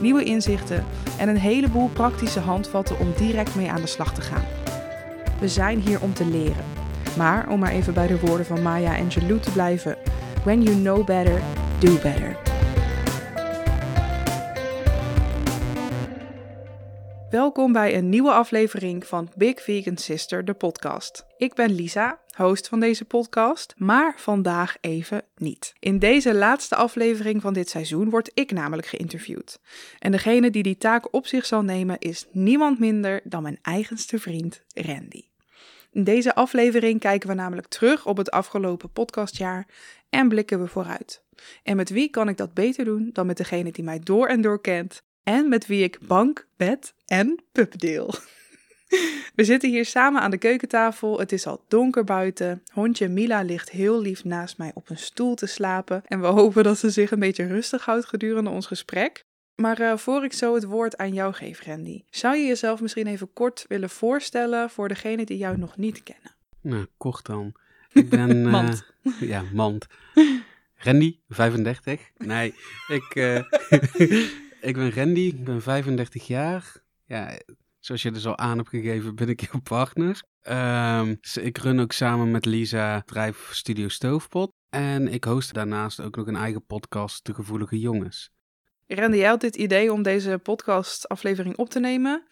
nieuwe inzichten en een heleboel praktische handvatten om direct mee aan de slag te gaan. We zijn hier om te leren. Maar om maar even bij de woorden van Maya Angelou te blijven: When you know better, do better. Welkom bij een nieuwe aflevering van Big Vegan Sister, de podcast. Ik ben Lisa, host van deze podcast, maar vandaag even niet. In deze laatste aflevering van dit seizoen word ik namelijk geïnterviewd. En degene die die taak op zich zal nemen is niemand minder dan mijn eigenste vriend Randy. In deze aflevering kijken we namelijk terug op het afgelopen podcastjaar en blikken we vooruit. En met wie kan ik dat beter doen dan met degene die mij door en door kent en met wie ik bank, bed en pup deel. We zitten hier samen aan de keukentafel. Het is al donker buiten. Hondje Mila ligt heel lief naast mij op een stoel te slapen. En we hopen dat ze zich een beetje rustig houdt gedurende ons gesprek. Maar uh, voor ik zo het woord aan jou geef, Randy, zou je jezelf misschien even kort willen voorstellen voor degenen die jou nog niet kennen? Nou, kort dan. Ik ben. Uh, Mand. Ja, mand. Randy, 35. Nee, ik. Uh, ik ben Randy, ik ben 35 jaar. Ja, zoals je dus al aan hebt gegeven, ben ik jouw partner. Um, ik run ook samen met Lisa Drijf Studio Stoofpot. En ik host daarnaast ook nog een eigen podcast, De Gevoelige Jongens. Randy, jij had dit idee om deze podcast-aflevering op te nemen.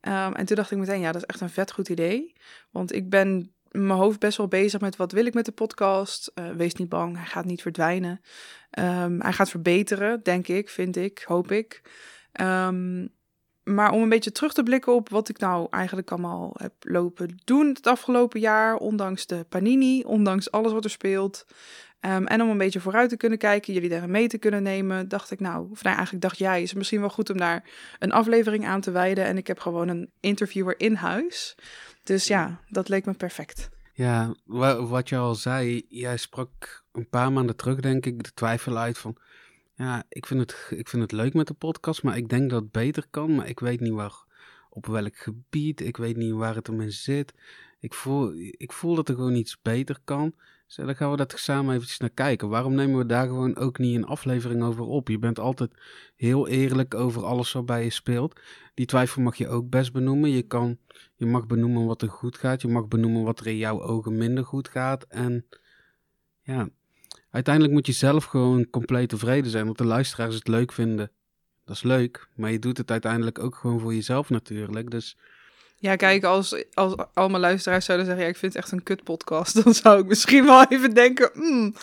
Um, en toen dacht ik meteen, ja, dat is echt een vet goed idee. Want ik ben mijn hoofd best wel bezig met wat wil ik met de podcast. Uh, wees niet bang, hij gaat niet verdwijnen. Um, hij gaat verbeteren, denk ik, vind ik, hoop ik. Um, maar om een beetje terug te blikken op wat ik nou eigenlijk allemaal heb lopen doen het afgelopen jaar, ondanks de panini, ondanks alles wat er speelt. Um, en om een beetje vooruit te kunnen kijken, jullie daarin mee te kunnen nemen, dacht ik nou, of nou eigenlijk dacht jij, is het misschien wel goed om daar een aflevering aan te wijden. En ik heb gewoon een interviewer in huis. Dus ja, dat leek me perfect. Ja, wat je al zei, jij sprak een paar maanden terug, denk ik, de twijfel uit van, ja, ik vind het, ik vind het leuk met de podcast, maar ik denk dat het beter kan, maar ik weet niet waar, op welk gebied, ik weet niet waar het om in zit. Ik voel, ik voel dat er gewoon iets beter kan. Dus dan gaan we dat samen eventjes naar kijken. Waarom nemen we daar gewoon ook niet een aflevering over op? Je bent altijd heel eerlijk over alles wat bij je speelt. Die twijfel mag je ook best benoemen. Je, kan, je mag benoemen wat er goed gaat. Je mag benoemen wat er in jouw ogen minder goed gaat. En ja, uiteindelijk moet je zelf gewoon compleet tevreden zijn. Want de luisteraars het leuk vinden. Dat is leuk. Maar je doet het uiteindelijk ook gewoon voor jezelf natuurlijk. Dus ja, kijk, als, als allemaal luisteraars zouden zeggen: ja, ik vind het echt een kut podcast, dan zou ik misschien wel even denken: mm,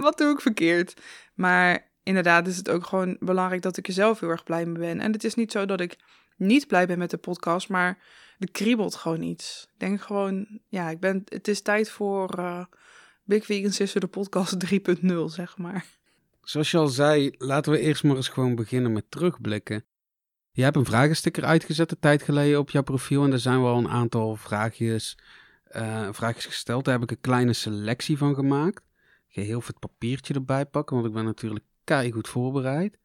wat doe ik verkeerd? Maar inderdaad is het ook gewoon belangrijk dat ik er zelf heel erg blij mee ben. En het is niet zo dat ik niet blij ben met de podcast, maar er kriebelt gewoon iets. Ik denk gewoon, ja, ik ben, het is tijd voor uh, Big Vegan Sister, de podcast 3.0, zeg maar. Zoals je al zei, laten we eerst maar eens gewoon beginnen met terugblikken. Je hebt een vragensticker uitgezet een tijd geleden op jouw profiel. En er zijn wel een aantal vraagjes, uh, vraagjes gesteld. Daar heb ik een kleine selectie van gemaakt. Ik ga heel veel het papiertje erbij pakken, want ik ben natuurlijk goed voorbereid.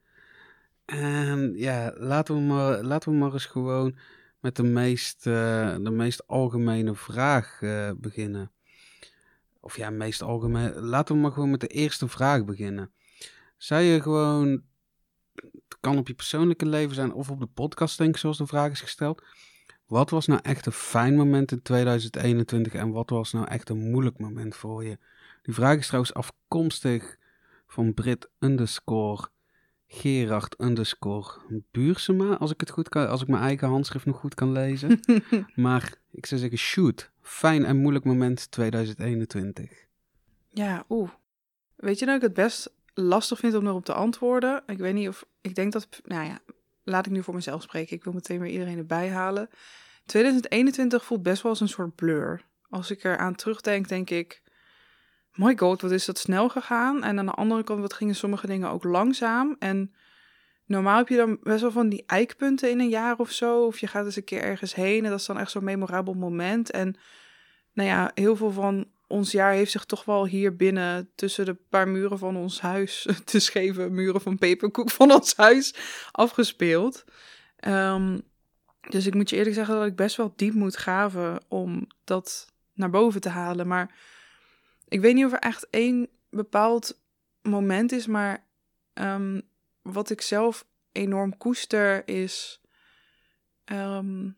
En ja, laten we maar, laten we maar eens gewoon met de meest, uh, de meest algemene vraag uh, beginnen. Of ja, meest algemeen. Laten we maar gewoon met de eerste vraag beginnen. Zou je gewoon het kan op je persoonlijke leven zijn of op de podcast, denk ik, zoals de vraag is gesteld. Wat was nou echt een fijn moment in 2021 en wat was nou echt een moeilijk moment voor je? Die vraag is trouwens afkomstig van Brit underscore Gerard underscore Buursema, als ik het goed kan, als ik mijn eigen handschrift nog goed kan lezen. maar ik zou zeggen, shoot, fijn en moeilijk moment 2021. Ja, oeh. Weet je nou ik het best lastig vind om erop te antwoorden. Ik weet niet of. Ik denk dat. Nou ja, laat ik nu voor mezelf spreken. Ik wil meteen weer iedereen erbij halen. 2021 voelt best wel als een soort blur. Als ik eraan terugdenk, denk ik. My god, wat is dat snel gegaan? En aan de andere kant, wat gingen sommige dingen ook langzaam? En normaal heb je dan best wel van die eikpunten in een jaar of zo. Of je gaat eens een keer ergens heen en dat is dan echt zo'n memorabel moment. En nou ja, heel veel van ons jaar heeft zich toch wel hier binnen tussen de paar muren van ons huis, te scheve muren van peperkoek van ons huis, afgespeeld. Ehm, dus ik moet je eerlijk zeggen dat ik best wel diep moet graven om dat naar boven te halen. Maar ik weet niet of er echt één bepaald moment is, maar ehm, wat ik zelf enorm koester is. Ehm,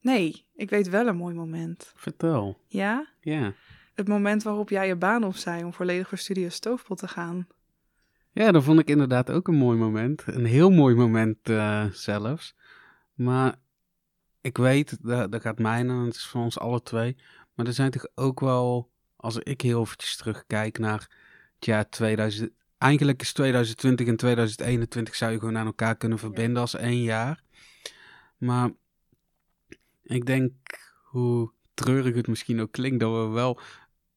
nee, ik weet wel een mooi moment. Vertel. Ja? Ja. Het moment waarop jij je baan opzij om volledig voor Studio Stoofpot te gaan. Ja, dat vond ik inderdaad ook een mooi moment. Een heel mooi moment uh, zelfs. Maar ik weet, dat, dat gaat mij en het is voor ons alle twee. Maar er zijn toch ook wel, als ik heel eventjes terugkijk naar het jaar 2000. Eigenlijk is 2020 en 2021 zou je gewoon aan elkaar kunnen verbinden als één jaar. Maar ik denk, hoe treurig het misschien ook klinkt, dat we wel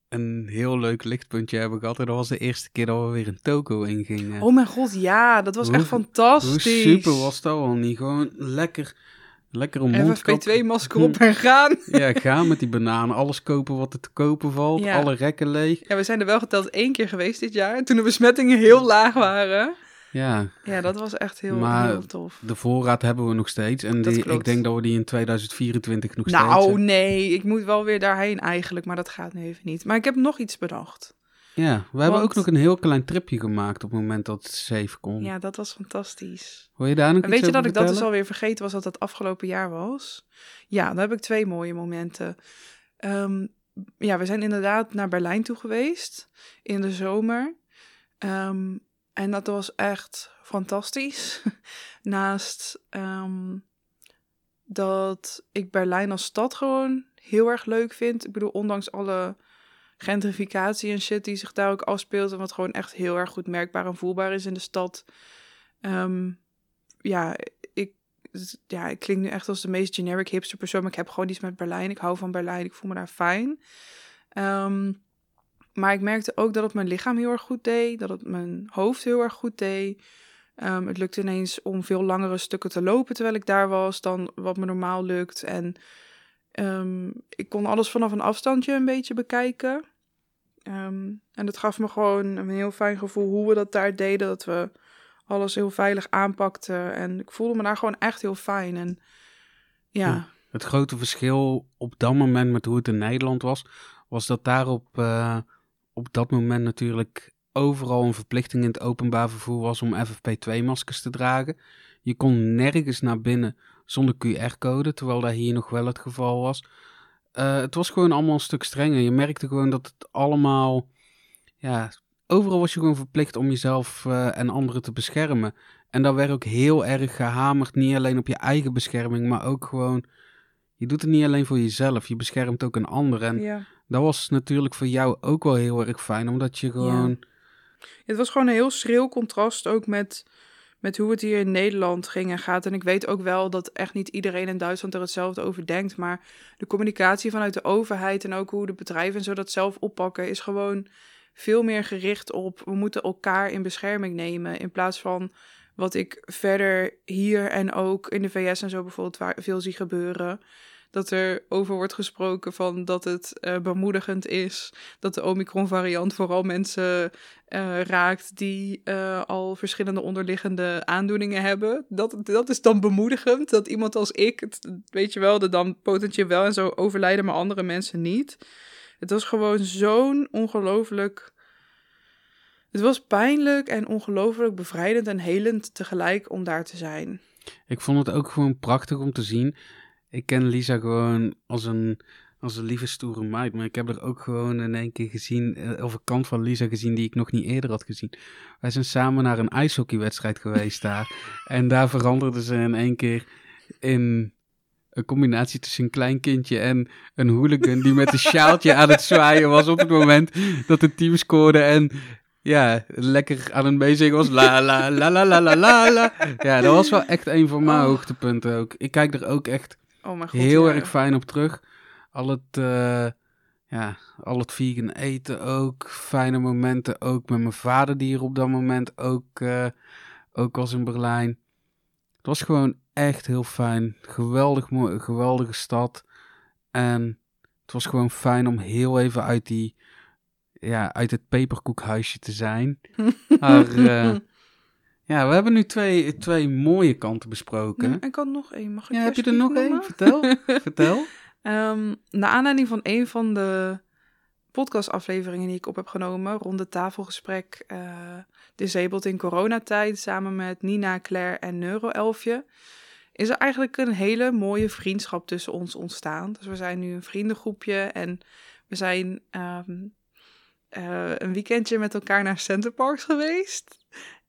een heel leuk lichtpuntje hebben gehad. En dat was de eerste keer dat we weer een toko ingingen. Oh mijn god, ja, dat was echt fantastisch. Hoe super was dat al niet? Gewoon lekker, lekker een mondkap. FFP2-masker op en gaan. Ja, gaan met die bananen. Alles kopen wat er te kopen valt. Alle rekken leeg. Ja, we zijn er wel geteld één keer geweest dit jaar. Toen de besmettingen heel laag waren. Ja. Ja, dat was echt heel, maar heel tof. de voorraad hebben we nog steeds. En die, ik denk dat we die in 2024 nog nou, steeds... Nou, nee. Ik moet wel weer daarheen eigenlijk. Maar dat gaat nu even niet. Maar ik heb nog iets bedacht. Ja, we hebben ook nog een heel klein tripje gemaakt op het moment dat het safe kon. Ja, dat was fantastisch. Wil je daar nog en Weet je dat ik dat dus alweer vergeten was dat het afgelopen jaar was? Ja, dan heb ik twee mooie momenten. Um, ja, we zijn inderdaad naar Berlijn toe geweest in de zomer. Um, en dat was echt fantastisch. Naast um, dat ik Berlijn als stad gewoon heel erg leuk vind. Ik bedoel, ondanks alle gentrificatie en shit die zich daar ook afspeelt. En wat gewoon echt heel erg goed merkbaar en voelbaar is in de stad. Um, ja, ik, ja, ik klink nu echt als de meest generic hipster persoon. Maar ik heb gewoon iets met Berlijn. Ik hou van Berlijn. Ik voel me daar fijn. Um, maar ik merkte ook dat het mijn lichaam heel erg goed deed, dat het mijn hoofd heel erg goed deed. Um, het lukte ineens om veel langere stukken te lopen terwijl ik daar was dan wat me normaal lukt. En um, ik kon alles vanaf een afstandje een beetje bekijken. Um, en dat gaf me gewoon een heel fijn gevoel hoe we dat daar deden. Dat we alles heel veilig aanpakten. En ik voelde me daar gewoon echt heel fijn. En ja. Het grote verschil op dat moment met hoe het in Nederland was, was dat daarop uh, op dat moment natuurlijk overal een verplichting in het openbaar vervoer was om FFP2-maskers te dragen. Je kon nergens naar binnen zonder QR-code, terwijl dat hier nog wel het geval was. Uh, het was gewoon allemaal een stuk strenger. Je merkte gewoon dat het allemaal, ja, overal was je gewoon verplicht om jezelf uh, en anderen te beschermen. En daar werd ook heel erg gehamerd, niet alleen op je eigen bescherming, maar ook gewoon, je doet het niet alleen voor jezelf, je beschermt ook een ander. En ja dat was natuurlijk voor jou ook wel heel erg fijn, omdat je gewoon. Ja. Het was gewoon een heel schril contrast ook met, met hoe het hier in Nederland ging en gaat. En ik weet ook wel dat echt niet iedereen in Duitsland er hetzelfde over denkt. Maar de communicatie vanuit de overheid en ook hoe de bedrijven en zo dat zelf oppakken, is gewoon veel meer gericht op we moeten elkaar in bescherming nemen. In plaats van wat ik verder hier en ook in de VS en zo bijvoorbeeld veel zie gebeuren dat er over wordt gesproken van dat het uh, bemoedigend is dat de Omicron-variant vooral mensen uh, raakt die uh, al verschillende onderliggende aandoeningen hebben. Dat, dat is dan bemoedigend, dat iemand als ik, het, weet je wel, er dan potentieel wel en zo overlijden, maar andere mensen niet. Het was gewoon zo'n ongelooflijk. Het was pijnlijk en ongelooflijk bevrijdend en helend tegelijk om daar te zijn. Ik vond het ook gewoon prachtig om te zien ik ken Lisa gewoon als een, als een lieve stoere meid. Maar ik heb er ook gewoon in één keer gezien, eh, of een kant van Lisa gezien die ik nog niet eerder had gezien. Wij zijn samen naar een ijshockeywedstrijd geweest daar. En daar veranderde ze in één keer in een combinatie tussen een klein kindje en een hooligan die met een sjaaltje aan het zwaaien was op het moment dat het team scoorde. En ja, lekker aan het bezig was. La la la la la la la. Ja, dat was wel echt een van mijn oh. hoogtepunten ook. Ik kijk er ook echt Oh mijn God, Heel erg fijn op terug. Al het, uh, ja, al het vegan eten ook. Fijne momenten ook met mijn vader die er op dat moment ook uh, ook als in Berlijn. Het was gewoon echt heel fijn. Geweldig mooi, geweldige stad. En het was gewoon fijn om heel even uit die, ja, uit het peperkoekhuisje te zijn. maar, uh, ja, we hebben nu twee, twee mooie kanten besproken. ik had nog één. Mag ik ja, heb je er nog één? Vertel. Vertel. Um, naar aanleiding van een van de podcastafleveringen die ik op heb genomen, rond de tafelgesprek uh, Disabled in coronatijd, samen met Nina, Claire en Neuroelfje, is er eigenlijk een hele mooie vriendschap tussen ons ontstaan. Dus we zijn nu een vriendengroepje en we zijn um, uh, een weekendje met elkaar naar Centerparks geweest.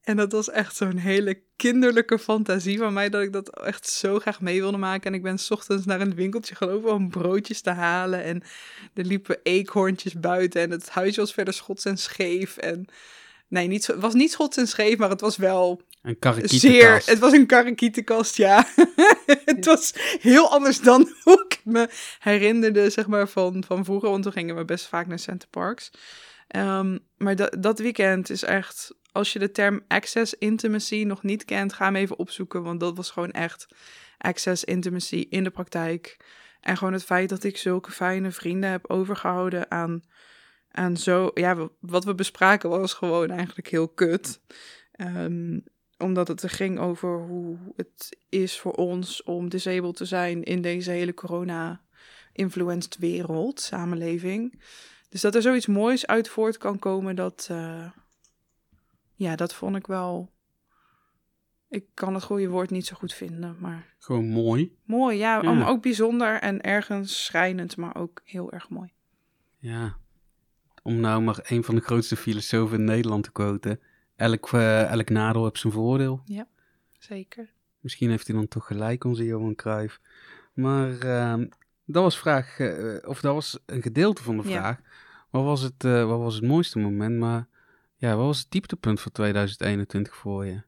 En dat was echt zo'n hele kinderlijke fantasie van mij dat ik dat echt zo graag mee wilde maken. En ik ben s ochtends naar een winkeltje gelopen om broodjes te halen. En er liepen eekhoorntjes buiten en het huisje was verder schots en scheef. En nee, niet, het was niet schots en scheef, maar het was wel een zeer. Het was een karakietenkast, ja. het was heel anders dan hoe ik me herinnerde, zeg maar, van, van vroeger. Want toen gingen we best vaak naar Center Parks. Um, maar dat, dat weekend is echt als je de term access intimacy nog niet kent, ga hem even opzoeken. Want dat was gewoon echt access intimacy in de praktijk. En gewoon het feit dat ik zulke fijne vrienden heb overgehouden aan, aan zo. Ja, wat we bespraken was gewoon eigenlijk heel kut. Ehm, omdat het er ging over hoe het is voor ons om disabled te zijn in deze hele corona-influenced wereld, samenleving. Dus dat er zoiets moois uit voort kan komen, dat, uh, ja, dat vond ik wel. Ik kan het goede woord niet zo goed vinden, maar. Gewoon mooi. Mooi, ja. ja. Ook bijzonder en ergens schrijnend, maar ook heel erg mooi. Ja. Om nou maar een van de grootste filosofen in Nederland te quoten. Elk, uh, elk nadeel heeft zijn voordeel. Ja, zeker. Misschien heeft hij dan toch gelijk, onze Johan Cruijff. Maar uh, dat was vraag, uh, of dat was een gedeelte van de vraag. Ja. Wat, was het, uh, wat was het mooiste moment? Maar ja, wat was het dieptepunt voor 2021 voor je?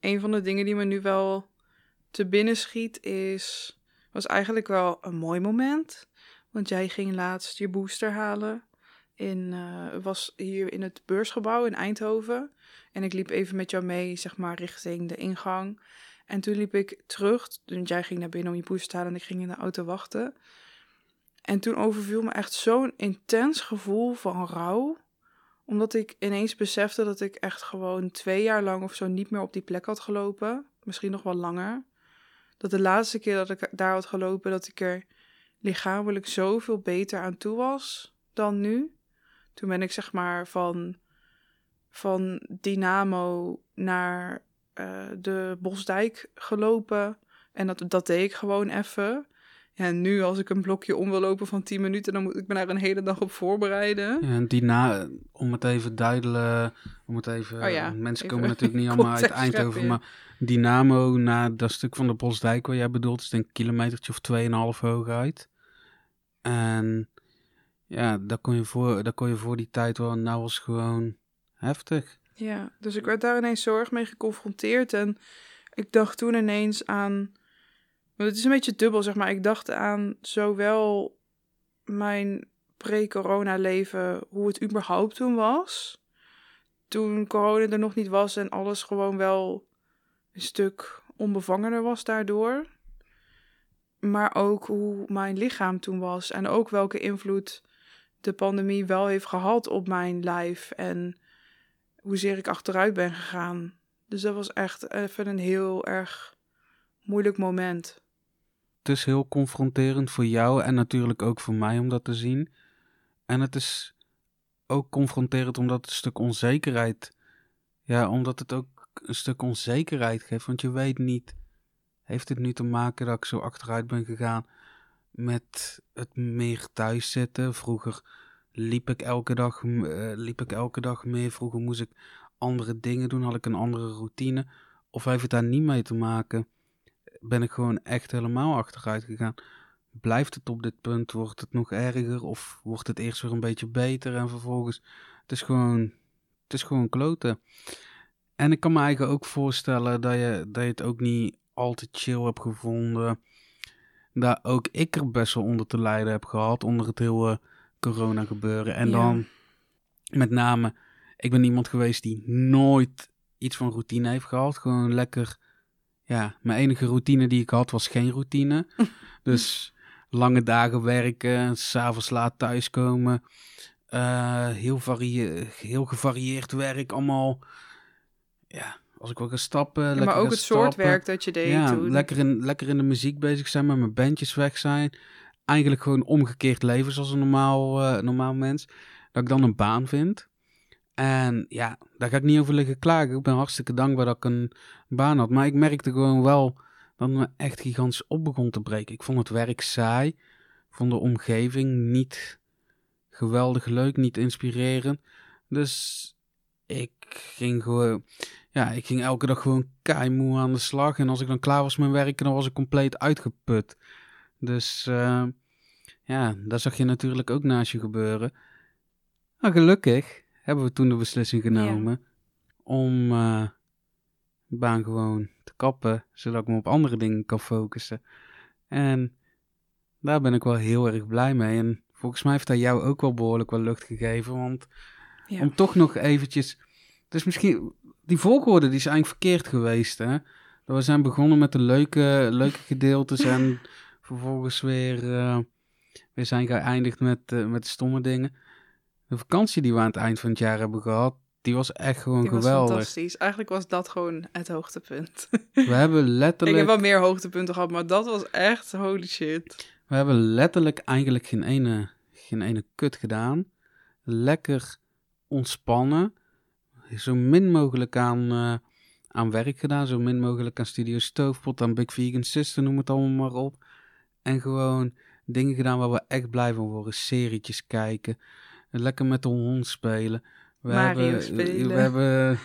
Een van de dingen die me nu wel te binnen schiet is... was eigenlijk wel een mooi moment. Want jij ging laatst je booster halen. In, uh, was hier in het beursgebouw in Eindhoven. En ik liep even met jou mee, zeg maar, richting de ingang. En toen liep ik terug. Want jij ging naar binnen om je booster te halen en ik ging in de auto wachten. En toen overviel me echt zo'n intens gevoel van rouw omdat ik ineens besefte dat ik echt gewoon twee jaar lang of zo niet meer op die plek had gelopen. Misschien nog wel langer. Dat de laatste keer dat ik daar had gelopen, dat ik er lichamelijk zoveel beter aan toe was dan nu. Toen ben ik zeg maar van, van Dynamo naar uh, de Bosdijk gelopen. En dat, dat deed ik gewoon even. Ja, nu als ik een blokje om wil lopen van 10 minuten, dan moet ik me daar een hele dag op voorbereiden. Ja, en die na, om het even duidelijk, om het even, oh ja, mensen komen natuurlijk niet allemaal uit Eindhoven, ja. maar Dynamo naar dat stuk van de Bosdijk waar jij bedoelt, is denk ik een kilometertje of 2,5 hoog uit. En ja, daar kon je voor, daar kon je voor die tijd wel, nou was gewoon heftig. Ja, dus ik werd daar ineens zorg mee geconfronteerd en ik dacht toen ineens aan het is een beetje dubbel, zeg maar. Ik dacht aan zowel mijn pre-corona leven, hoe het überhaupt toen was. Toen corona er nog niet was en alles gewoon wel een stuk onbevangener was daardoor. Maar ook hoe mijn lichaam toen was en ook welke invloed de pandemie wel heeft gehad op mijn lijf en hoezeer ik achteruit ben gegaan. Dus dat was echt even een heel erg moeilijk moment het is heel confronterend voor jou en natuurlijk ook voor mij om dat te zien. En het is ook confronterend omdat het een stuk onzekerheid, ja, omdat het ook een stuk onzekerheid geeft. Want je weet niet, heeft het nu te maken dat ik zo achteruit ben gegaan met het meer thuis zitten? Vroeger liep ik elke dag, uh, liep ik elke dag meer. Vroeger moest ik andere dingen doen, had ik een andere routine. Of heeft het daar niet mee te maken? Ben ik gewoon echt helemaal achteruit gegaan. Blijft het op dit punt? Wordt het nog erger? Of wordt het eerst weer een beetje beter en vervolgens... Het is gewoon, het is gewoon kloten. En ik kan me eigenlijk ook voorstellen dat je, dat je het ook niet al te chill hebt gevonden. Dat ook ik er best wel onder te lijden heb gehad. Onder het hele corona gebeuren. En dan met name, ik ben iemand geweest die nooit iets van routine heeft gehad. Gewoon lekker, ja, mijn enige routine die ik had was geen routine. dus lange dagen werken, s'avonds laat thuiskomen. Uh, heel, varie heel gevarieerd werk, allemaal. Ja, als ik wil gaan stappen. Ja, lekker maar ook het soort werk dat je deed Ja, toen. lekker in, lekker in de muziek bezig zijn, met mijn bandjes weg zijn. Eigenlijk gewoon omgekeerd leven zoals een normaal, eh, normaal mens. Dat ik dan een baan vind. En ja, daar ga ik niet over liggen klagen. Ik ben hartstikke dankbaar dat ik een baan had. Maar ik merkte gewoon wel dat me echt gigantisch op begon te breken. Ik vond het werk saai. Vond de omgeving niet geweldig leuk, niet inspirerend. Dus ik ging gewoon... Ja, ik ging elke dag gewoon keimoe aan de slag. En als ik dan klaar was met werken, dan was ik compleet uitgeput. Dus eh, ja, dat zag je natuurlijk ook naast je gebeuren. Maar gelukkig hebben we toen de beslissing genomen om eh, de baan gewoon te kappen, zodat ik me op andere dingen kan focussen. En daar ben ik wel heel erg blij mee. En volgens mij heeft dat jou ook wel behoorlijk wat lucht gegeven, want Ja. om toch nog eventjes... Dus misschien... Die volgorde die is eigenlijk verkeerd geweest, hè? We zijn begonnen met de leuke, leuke gedeeltes en vervolgens weer, eh, weer zijn geëindigd met, eh, met de stomme dingen. De vakantie die we aan het eind van het jaar hebben gehad, die was echt gewoon Die was geweldig. fantastisch. Eigenlijk was dat gewoon het hoogtepunt. We hebben ik letterlijk, heb wel meer hoogtepunten gehad, maar dat was echt holy shit. we hebben letterlijk eigenlijk geen ene, geen ene kut gedaan. Lekker ontspannen. Zo min mogelijk aan, eh, aan werk gedaan. Zo min mogelijk aan Studio Stoofpot, aan Big Vegan Sister, noem het allemaal maar op. En gewoon dingen gedaan waar we echt blij van worden. Serietjes kijken. Lekker met de hond spelen. We Mario hebben, spelen. We hebben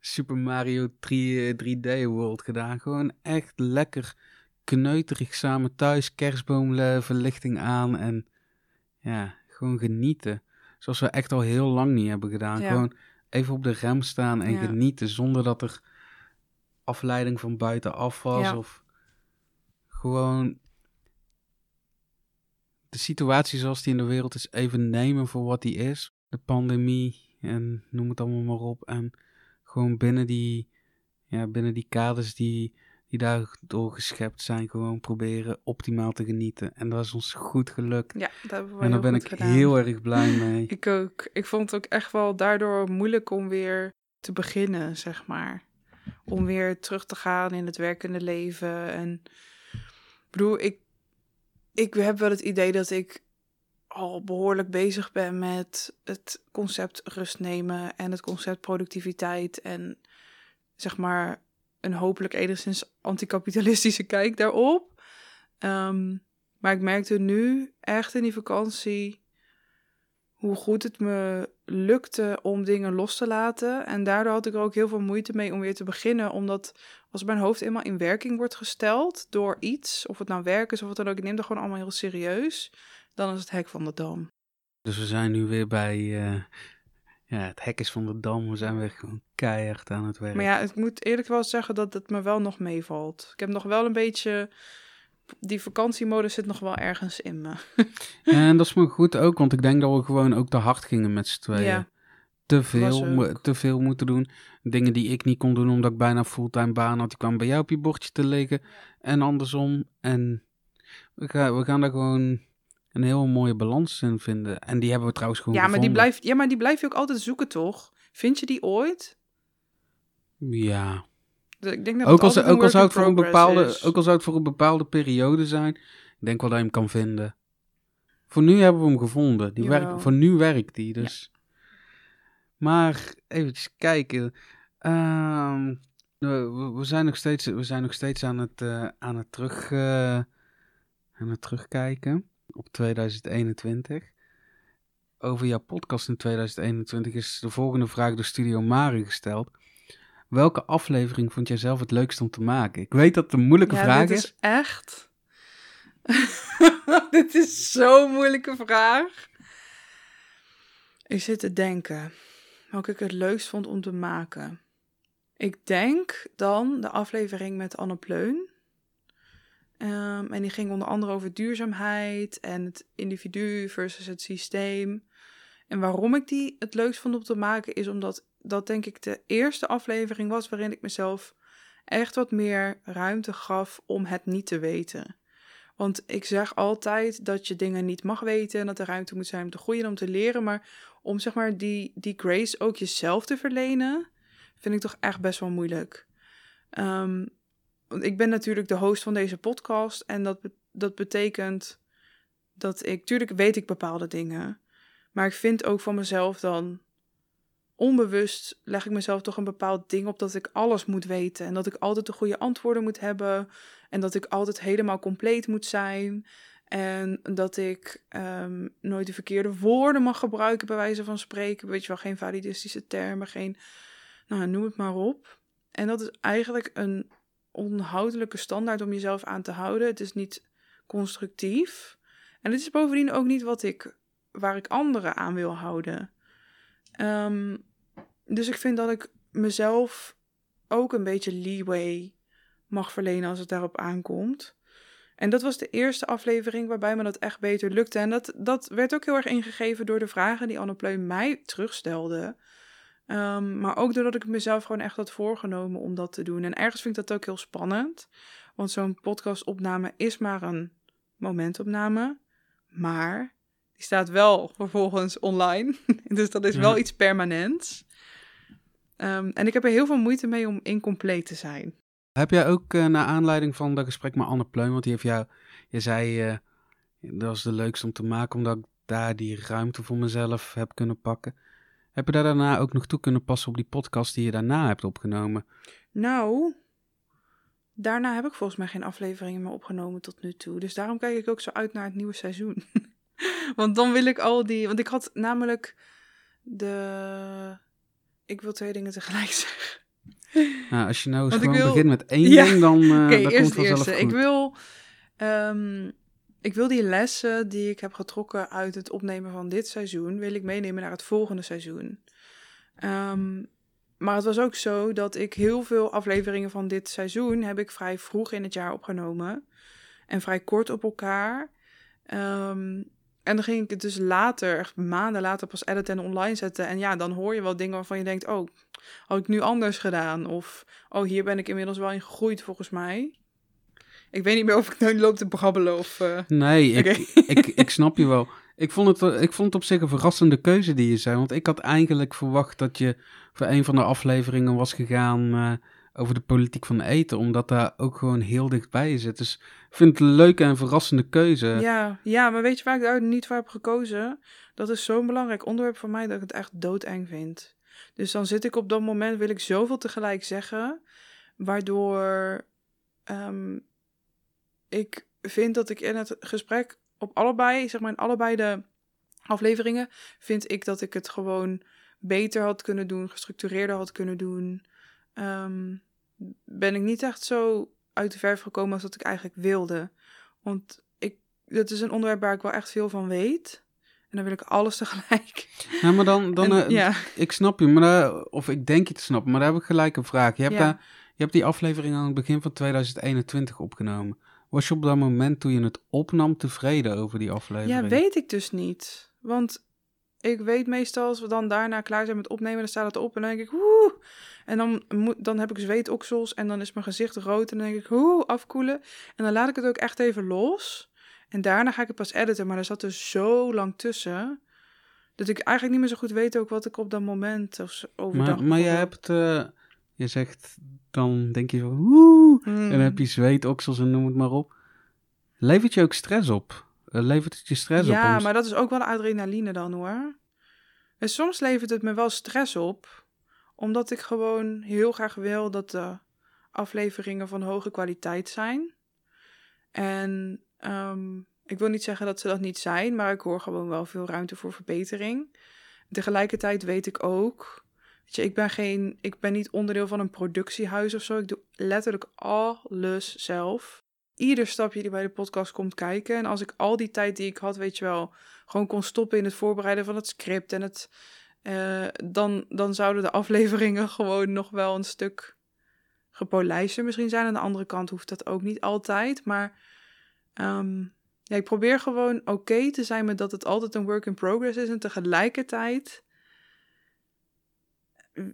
Super Mario 3, 3D World gedaan. Gewoon echt lekker kneuterig samen thuis. Kerstboomverlichting aan. En ja, gewoon genieten. Zoals we echt al heel lang niet hebben gedaan. Ja. Gewoon even op de rem staan en Ja. genieten. Zonder dat er afleiding van buitenaf was. Ja. Of gewoon de situatie zoals die in de wereld is even nemen voor wat die is. De pandemie en noem het allemaal maar op. En gewoon binnen die, ja, binnen die kaders die, die daardoor geschept zijn, gewoon proberen optimaal te genieten. En dat is ons goed gelukt. Ja, dat hebben we en daar ben ik gedaan. heel erg blij mee. Ik ook. Ik vond het ook echt wel daardoor moeilijk om weer te beginnen, zeg maar. Om weer terug te gaan in het werkende leven. En ik bedoel, ik, ik heb wel het idee dat ik al behoorlijk bezig ben met het concept rust nemen en het concept productiviteit. En zeg maar een hopelijk enigszins anticapitalistische kijk daarop. Ehm, maar ik merkte nu echt in die vakantie hoe goed het me lukte om dingen los te laten. En daardoor had ik er ook heel veel moeite mee om weer te beginnen. Omdat als mijn hoofd eenmaal in werking wordt gesteld door iets, of het nou werk is of wat dan ook, ik neem dat gewoon allemaal heel serieus. Dan is het hek van de dam. Dus we zijn nu weer bij eh, ja, het hek is van de dam. We zijn weer gewoon keihard aan het werk. Maar ja, ik moet eerlijk wel zeggen dat het me wel nog meevalt. Ik heb nog wel een beetje. Die vakantiemodus zit nog wel ergens in me. En dat is me goed ook, want ik denk dat we gewoon ook te hard gingen met z'n tweeën. Ja. Te veel, te veel moeten doen. Dingen die ik niet kon doen omdat ik bijna fulltime baan had, die kwamen bij jou op je bordje te liggen. En andersom. En we gaan, we gaan daar gewoon een heel mooie balans in vinden. En die hebben we trouwens gewoon Ja maar, die gevonden. blijf, ja, maar die blijf je ook altijd zoeken, toch? Vind je die ooit? Ja. Ik denk dat Ook het al, altijd ook, al zou het voor een bepaalde, is. ook al zou het voor een bepaalde periode zijn. Ik denk wel dat je hem kan vinden. Voor nu hebben we hem gevonden. Die werkt, voor nu werkt die. Dus. Maar even kijken. Ehm, we, zijn nog steeds, we zijn nog steeds aan, het, eh, aan, het terug, eh, aan het terugkijken op 2021. Over jouw podcast in 2021 is de volgende vraag door Studio Mari gesteld. Welke aflevering vond jij zelf het leukst om te maken? Ik weet dat het een moeilijke ja, vraag dit is. is echt... dit is zo'n moeilijke vraag. Ik zit te denken welke ik het leukst vond om te maken. Ik denk dan de aflevering met Anne Pleun. Ehm, en die ging onder andere over duurzaamheid en het individu versus het systeem. En waarom ik die het leukst vond om te maken is omdat dat denk ik de eerste aflevering was waarin ik mezelf echt wat meer ruimte gaf om het niet te weten. Want ik zeg altijd dat je dingen niet mag weten en dat er ruimte moet zijn om te groeien en om te leren. Maar om zeg maar die, die grace ook jezelf te verlenen, vind ik toch echt best wel moeilijk. Um, want ik ben natuurlijk de host van deze podcast en dat, dat betekent dat ik, tuurlijk weet ik bepaalde dingen, maar ik vind ook van mezelf dan onbewust leg ik mezelf toch een bepaald ding op dat ik alles moet weten en dat ik altijd de goede antwoorden moet hebben en dat ik altijd helemaal compleet moet zijn en dat ik um, nooit de verkeerde woorden mag gebruiken bij wijze van spreken, weet je wel, geen validistische termen, geen, nou noem het maar op. En dat is eigenlijk een onhoudelijke standaard om jezelf aan te houden. Het is niet constructief. En het is bovendien ook niet wat ik, waar ik anderen aan wil houden. Um, dus ik vind dat ik mezelf ook een beetje leeway mag verlenen als het daarop aankomt. En dat was de eerste aflevering waarbij me dat echt beter lukte. En dat, dat werd ook heel erg ingegeven door de vragen die Anne Pleum mij terugstelde. Um, maar ook doordat ik mezelf gewoon echt had voorgenomen om dat te doen. En ergens vind ik dat ook heel spannend. Want zo'n podcastopname is maar een momentopname. Maar die staat wel vervolgens online. dus dat is wel iets permanents. Um, en ik heb er heel veel moeite mee om incompleet te zijn. Heb jij ook uh, naar aanleiding van dat gesprek met Anne Pleum, want die heeft jou, je zei, uh, dat was de leukste om te maken, omdat ik daar die ruimte voor mezelf heb kunnen pakken. Heb je daar daarna ook nog toe kunnen passen op die podcast die je daarna hebt opgenomen? Nou, daarna heb ik volgens mij geen afleveringen meer opgenomen tot nu toe. Dus daarom kijk ik ook zo uit naar het nieuwe seizoen. want dan wil ik al die. Want ik had namelijk de. Ik wil twee dingen tegelijk zeggen. Nou, als je nou eens gewoon begint met één ding, dan, uh, okay, dan komt het vanzelf. Ik wil. Um, ik wil die lessen die ik heb getrokken uit het opnemen van dit seizoen, wil ik meenemen naar het volgende seizoen. Um, maar het was ook zo dat ik heel veel afleveringen van dit seizoen heb ik vrij vroeg in het jaar opgenomen. En vrij kort op elkaar. Um, en dan ging ik het dus later, echt maanden later, pas editen en online zetten. En ja, dan hoor je wel dingen waarvan je denkt: oh, had ik nu anders gedaan? Of oh, hier ben ik inmiddels wel in gegroeid volgens mij. Ik weet niet meer of ik nu loop te brabbelen of... Uh... Nee, ik, ik, ik, snap je wel. Ik vond, het, ik vond het op zich een verrassende keuze die je zei. Want ik had eigenlijk verwacht dat je voor een van de afleveringen was gegaan uh, over de politiek van eten. Omdat daar ook gewoon heel dichtbij zit. Dus ik vind het een leuke en verrassende keuze. Ja, ja maar weet je waar ik daar niet voor heb gekozen? Dat is zo'n belangrijk onderwerp voor mij dat ik het echt doodeng vind. Dus dan zit ik op dat moment, wil ik zoveel tegelijk zeggen. Waardoor... Um, ik vind dat ik in het gesprek op allebei, zeg maar in allebei de afleveringen, vind ik dat ik het gewoon beter had kunnen doen, gestructureerder had kunnen doen. Um, ben ik niet echt zo uit de verf gekomen als dat ik eigenlijk wilde. Want ik, dat is een onderwerp waar ik wel echt veel van weet. En dan wil ik alles tegelijk. Ja, maar dan, dan en, uh, ja. ik snap je, maar daar, of ik denk je te snappen, maar daar heb ik gelijk een vraag. Je hebt, ja. daar, je hebt die aflevering aan het begin van 2021 opgenomen. Was je op dat moment toen je het opnam tevreden over die aflevering? Ja, weet ik dus niet. Want ik weet meestal als we dan daarna klaar zijn met opnemen, dan staat het op en dan denk ik, woe. En dan, moet, dan heb ik zweetoksels en dan is mijn gezicht rood en dan denk ik, hoe afkoelen. En dan laat ik het ook echt even los. En daarna ga ik het pas editen, maar er zat er zo lang tussen. Dat ik eigenlijk niet meer zo goed weet ook wat ik op dat moment of overdag... Maar, maar je hebt... Uh je zegt, dan denk je van, woe, en dan heb je hmm. zweetoksels en noem het maar op. Levert je ook stress op? Uh, levert het je stress ja, op? Ja, maar dat is ook wel adrenaline dan hoor. En soms levert het me wel stress op, omdat ik gewoon heel graag wil dat de afleveringen van hoge kwaliteit zijn. En um, ik wil niet zeggen dat ze dat niet zijn, maar ik hoor gewoon wel veel ruimte voor verbetering. Tegelijkertijd weet ik ook Weet je, ik ben, geen, ik ben niet onderdeel van een productiehuis of zo. Ik doe letterlijk alles zelf. Ieder stapje die bij de podcast komt kijken. En als ik al die tijd die ik had, weet je wel, gewoon kon stoppen in het voorbereiden van het script en het. Uh, dan, dan zouden de afleveringen gewoon nog wel een stuk gepolijster misschien zijn. Aan de andere kant hoeft dat ook niet altijd. Maar um, ja, ik probeer gewoon oké okay te zijn met dat het altijd een work in progress is. En tegelijkertijd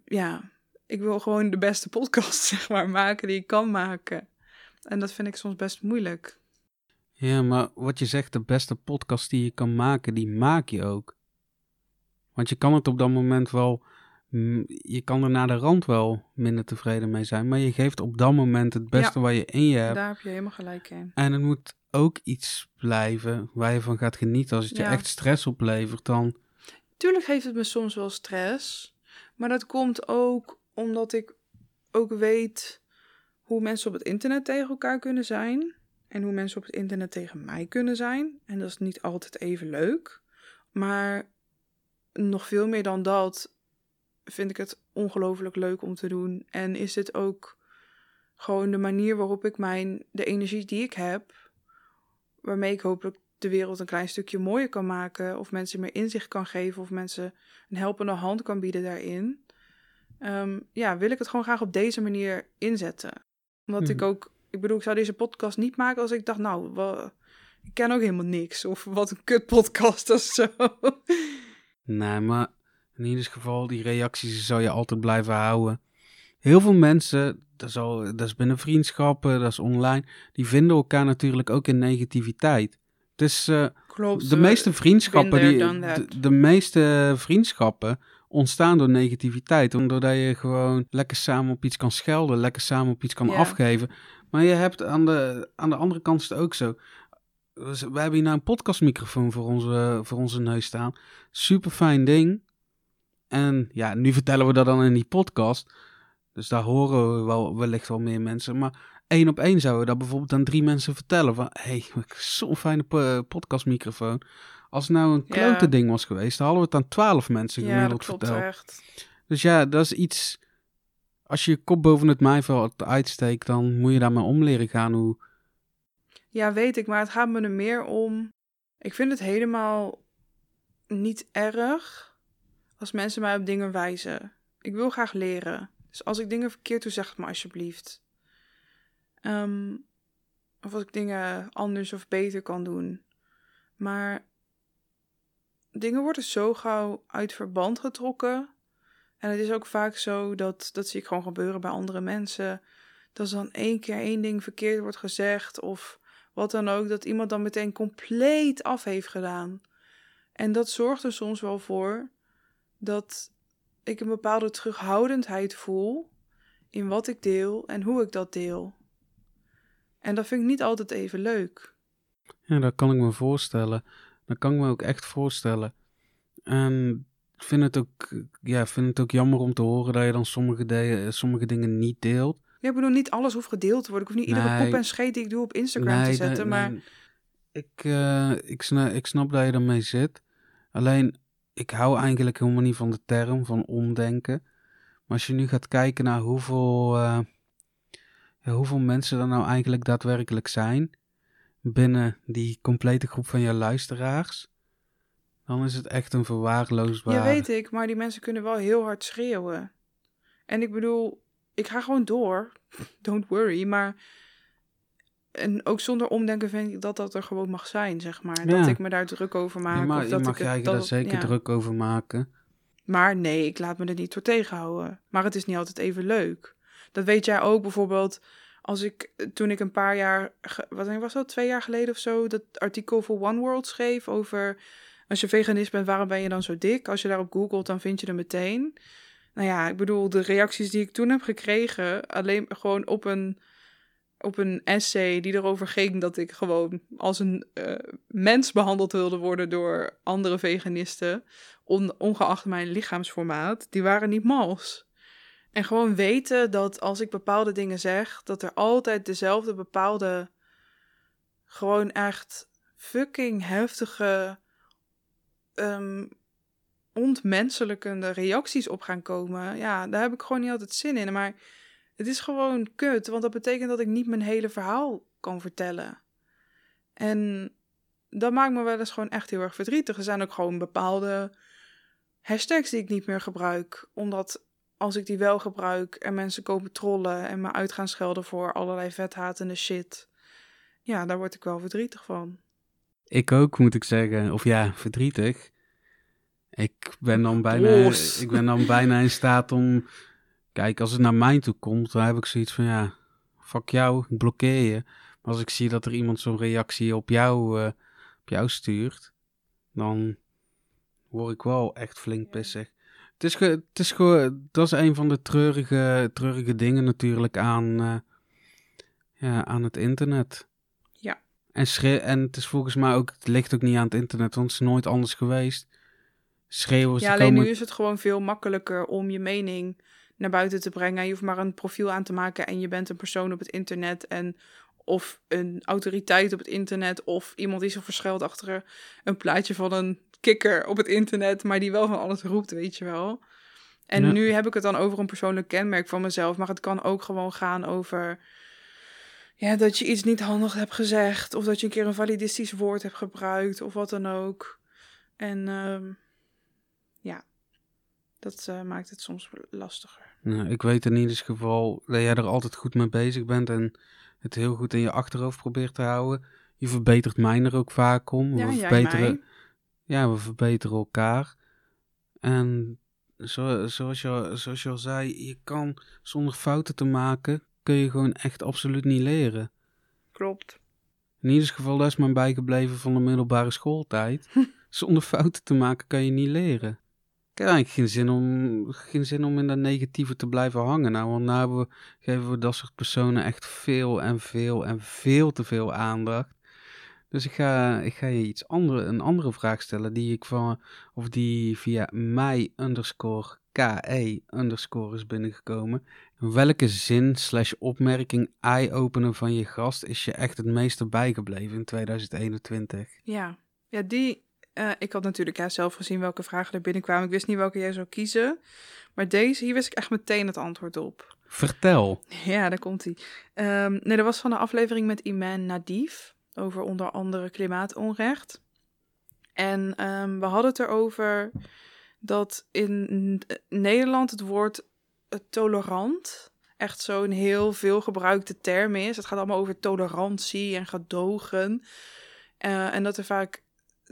ja, ik wil gewoon de beste podcast, zeg maar, maken die ik kan maken. En dat vind ik soms best moeilijk. Ja, maar wat je zegt, de beste podcast die je kan maken, die maak je ook. Want je kan het op dat moment wel, mm, je kan er naar de rand wel minder tevreden mee zijn, maar je geeft op dat moment het beste Ja. wat je in je hebt. Daar heb je helemaal gelijk in. En het moet ook iets blijven waar je van gaat genieten. Als het je echt stress oplevert, dan... Tuurlijk geeft het me soms wel stress. Maar dat komt ook omdat ik ook weet hoe mensen op het internet tegen elkaar kunnen zijn. En hoe mensen op het internet tegen mij kunnen zijn. En dat is niet altijd even leuk. Maar nog veel meer dan dat vind ik het ongelooflijk leuk om te doen. En is dit ook gewoon de manier waarop ik mijn, de energie die ik heb, waarmee ik hopelijk de wereld een klein stukje mooier kan maken, of mensen meer inzicht kan geven, of mensen een helpende hand kan bieden daarin. Ehm, ja, wil ik het gewoon graag op deze manier inzetten. Omdat ik Mhm. ook, ik bedoel, ik zou deze podcast niet maken als ik dacht, nou, ik ken ook helemaal niks. Of wat een kut podcast of zo. Nee, maar in ieder geval, die reacties zou je altijd blijven houden. Heel veel mensen, dat is, al, dat is binnen vriendschappen, dat is online, die vinden elkaar natuurlijk ook in negativiteit. Dus eh, Klopt. de we- meeste vriendschappen, die, de, de meeste vriendschappen ontstaan door negativiteit. Doordat je gewoon lekker samen op iets kan schelden, lekker samen op iets kan afgeven. Maar je hebt aan de, aan de andere kant is het ook zo. Dus We hebben hier nou een podcastmicrofoon voor onze, voor onze neus staan. Super fijn ding. En ja, nu vertellen we dat dan in die podcast. Dus daar horen we wel, wellicht wel meer mensen. Maar één op één zouden we dat bijvoorbeeld aan drie mensen vertellen. Van, hé, hey, zo'n fijne po- podcastmicrofoon. Als het nou een Ja. klote ding was geweest, dan hadden we het aan twaalf mensen Ja, dat gemiddeld klopt verteld. echt. Dus ja, dat is iets... Als je je kop boven het maaiveld uitsteekt, dan moet je daarmee om leren gaan. Hoe... Ja, weet ik, maar het gaat me er meer om. Ik vind het helemaal niet erg als mensen mij op dingen wijzen. Ik wil graag leren. Dus als ik dingen verkeerd doe, zeg het me alsjeblieft. Ehm, of als ik dingen anders of beter kan doen. Maar dingen worden zo gauw uit verband getrokken. En het is ook vaak zo dat, dat zie ik gewoon gebeuren bij andere mensen. Dat er dan één keer één ding verkeerd wordt gezegd of wat dan ook, dat iemand dan meteen compleet af heeft gedaan. En dat zorgt er soms wel voor dat ik een bepaalde terughoudendheid voel in wat ik deel en hoe ik dat deel. En dat vind ik niet altijd even leuk. Ja, dat kan ik me voorstellen. Dat kan ik me ook echt voorstellen. En ik vind het ook, ja, vind het ook jammer om te horen dat je dan sommige, de- sommige dingen niet deelt. Ja, ik bedoel, niet alles hoeft gedeeld te worden. Ik hoef niet iedere poep en scheet die ik doe op Instagram te zetten. nee, maar. Ik, eh, ik, snap, ik snap dat je ermee zit. Alleen, ik hou eigenlijk helemaal niet van de term van omdenken. Maar als je nu gaat kijken naar hoeveel, eh, hoeveel mensen er nou eigenlijk daadwerkelijk zijn binnen die complete groep van je luisteraars, dan is het echt een verwaarloosbaar. Ja, weet ik, maar die mensen kunnen wel heel hard schreeuwen. En ik bedoel, ik ga gewoon door. Don't worry. Maar. En ook zonder omdenken vind ik dat dat er gewoon mag zijn, zeg maar. Dat Ja. ik me daar druk over maak. mag, of je dat mag ik je het- eigen dat daar zeker ja. druk over maken. Maar nee, ik laat me er niet door tegenhouden. Maar het is niet altijd even leuk. Dat weet jij ook bijvoorbeeld. Als ik toen ik een paar jaar, wat was dat, twee jaar geleden of zo, dat artikel voor One World schreef over als je veganist bent, waarom ben je dan zo dik? Als je daarop googelt, dan vind je er meteen. Nou ja, ik bedoel, de reacties die ik toen heb gekregen, alleen gewoon op een, op een essay die erover ging dat ik gewoon als een eh, mens behandeld wilde worden door andere veganisten, on- ongeacht mijn lichaamsformaat, die waren niet mals. En gewoon weten dat als ik bepaalde dingen zeg, dat er altijd dezelfde bepaalde, gewoon echt fucking heftige, ehm ontmenselijkende reacties op gaan komen. Ja, daar heb ik gewoon niet altijd zin in. Maar het is gewoon kut, want dat betekent dat ik niet mijn hele verhaal kan vertellen. En dat maakt me wel eens gewoon echt heel erg verdrietig. Er zijn ook gewoon bepaalde hashtags die ik niet meer gebruik. Omdat als ik die wel gebruik en mensen komen trollen en me uit gaan schelden voor allerlei vethatende shit. Ja, daar word ik wel verdrietig van. Ik ook, moet ik zeggen. Of ja, verdrietig. Ik ben dan bijna, ik ben dan bijna in staat om... Kijk, als het naar mij toe komt, dan heb ik zoiets van, ja, fuck jou, ik blokkeer je. Maar als ik zie dat er iemand zo'n reactie op jou, eh, op jou stuurt, dan word ik wel echt flink pissig. Het is, het is gewoon, dat is een van de treurige, treurige dingen natuurlijk aan, eh, ja, aan het internet. Ja. En, en het is volgens mij ook, het ligt ook niet aan het internet, want het is nooit anders geweest. Schreeuwers Ja, alleen komen... nu is het gewoon veel makkelijker om je mening naar buiten te brengen. Je hoeft maar een profiel aan te maken en je bent een persoon op het internet. En of een autoriteit op het internet. Of iemand die zich verschuilt achter een plaatje van een kikker op het internet. Maar die wel van alles roept, weet je wel. En Ja. nu heb ik het dan over een persoonlijk kenmerk van mezelf. Maar het kan ook gewoon gaan over. Ja, dat je iets niet handig hebt gezegd. Of dat je een keer een validistisch woord hebt gebruikt. Of wat dan ook. En ehm, ja, dat eh, maakt het soms lastiger. Nou, ik weet in ieder geval dat jij er altijd goed mee bezig bent en het heel goed in je achterhoofd probeert te houden. Je verbetert mij er ook vaak om. Ja, we verbeteren. Ja, we verbeteren elkaar. En zo, zoals, je, zoals je al zei, je kan zonder fouten te maken, kun je gewoon echt absoluut niet leren. Klopt. In ieder geval, dat is mij bijgebleven van de middelbare schooltijd. Zonder fouten te maken kan je niet leren. Ik heb eigenlijk geen zin om, geen zin om in dat negatieve te blijven hangen. Nou, want we, geven we dat soort personen echt veel en veel en veel te veel aandacht. Dus ik ga, ik ga je iets andere, een andere vraag stellen die ik van, of die via mij underscore KE underscore is binnengekomen. Welke zin slash opmerking eye-opener van je gast is je echt het meeste bijgebleven in 2021? Ja, ja die. Eh, ik had natuurlijk ja, zelf gezien welke vragen er binnenkwamen. Ik wist niet welke jij zou kiezen. Maar deze, hier wist ik echt meteen het antwoord op. Vertel. Ja, daar komt hij. nee, dat was van de aflevering met Iman Nadif. Over onder andere klimaatonrecht. En ehm, we hadden het erover dat in Nederland het woord eh, tolerant echt zo'n heel veel gebruikte term is. Het gaat allemaal over tolerantie en gedogen. Eh, en dat er vaak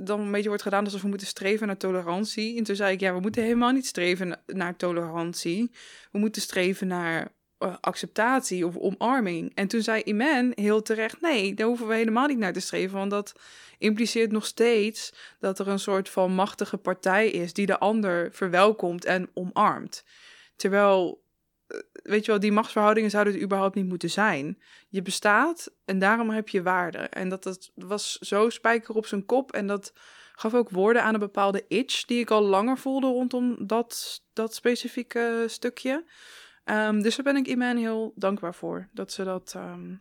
dan een beetje wordt gedaan alsof we moeten streven naar tolerantie. En toen zei ik, ja, we moeten helemaal niet streven na- naar tolerantie. We moeten streven naar eh, acceptatie of omarming. En toen zei Iman heel terecht, nee, daar hoeven we helemaal niet naar te streven. Want dat impliceert nog steeds dat er een soort van machtige partij is die de ander verwelkomt en omarmt. Terwijl, weet je wel, die machtsverhoudingen zouden er überhaupt niet moeten zijn. Je bestaat en daarom heb je waarde. En dat, dat was zo spijker op zijn kop. En dat gaf ook woorden aan een bepaalde itch die ik al langer voelde rondom dat, dat specifieke stukje. Ehm, dus daar ben ik Iman heel dankbaar voor. Dat ze dat, ehm,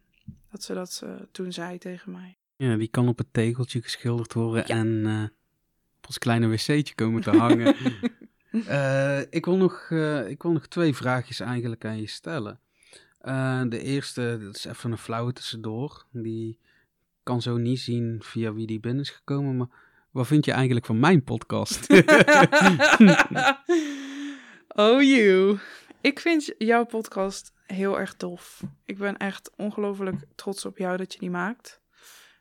dat, ze dat eh, toen zei tegen mij. Ja, die kan op het tegeltje geschilderd worden en eh, op ons kleine wc'tje komen te hangen. Eh, ik, wil nog, eh, ik wil nog twee vraagjes eigenlijk aan je stellen. Eh, de eerste, dat is even een flauwe tussendoor. Die kan zo niet zien via wie die binnen is gekomen, maar wat vind je eigenlijk van mijn podcast? oh, you. Ik vind jouw podcast heel erg tof. Ik ben echt ongelooflijk trots op jou dat je die maakt.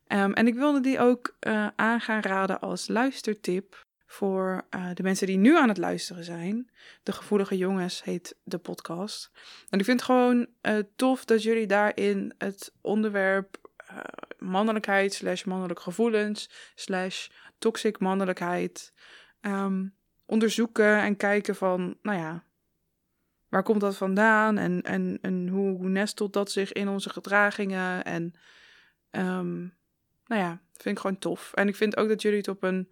Ehm, en ik wilde die ook eh, aan gaan raden als luistertip voor eh, de mensen die nu aan het luisteren zijn. De Gevoelige Jongens heet de podcast. En ik vind het gewoon eh, tof dat jullie daarin het onderwerp eh, mannelijkheid slash mannelijke gevoelens slash toxic mannelijkheid ehm, onderzoeken en kijken van, nou ja, waar komt dat vandaan en, en, en hoe, nestelt dat zich in onze gedragingen en ehm, nou ja, vind ik gewoon tof. En ik vind ook dat jullie het op een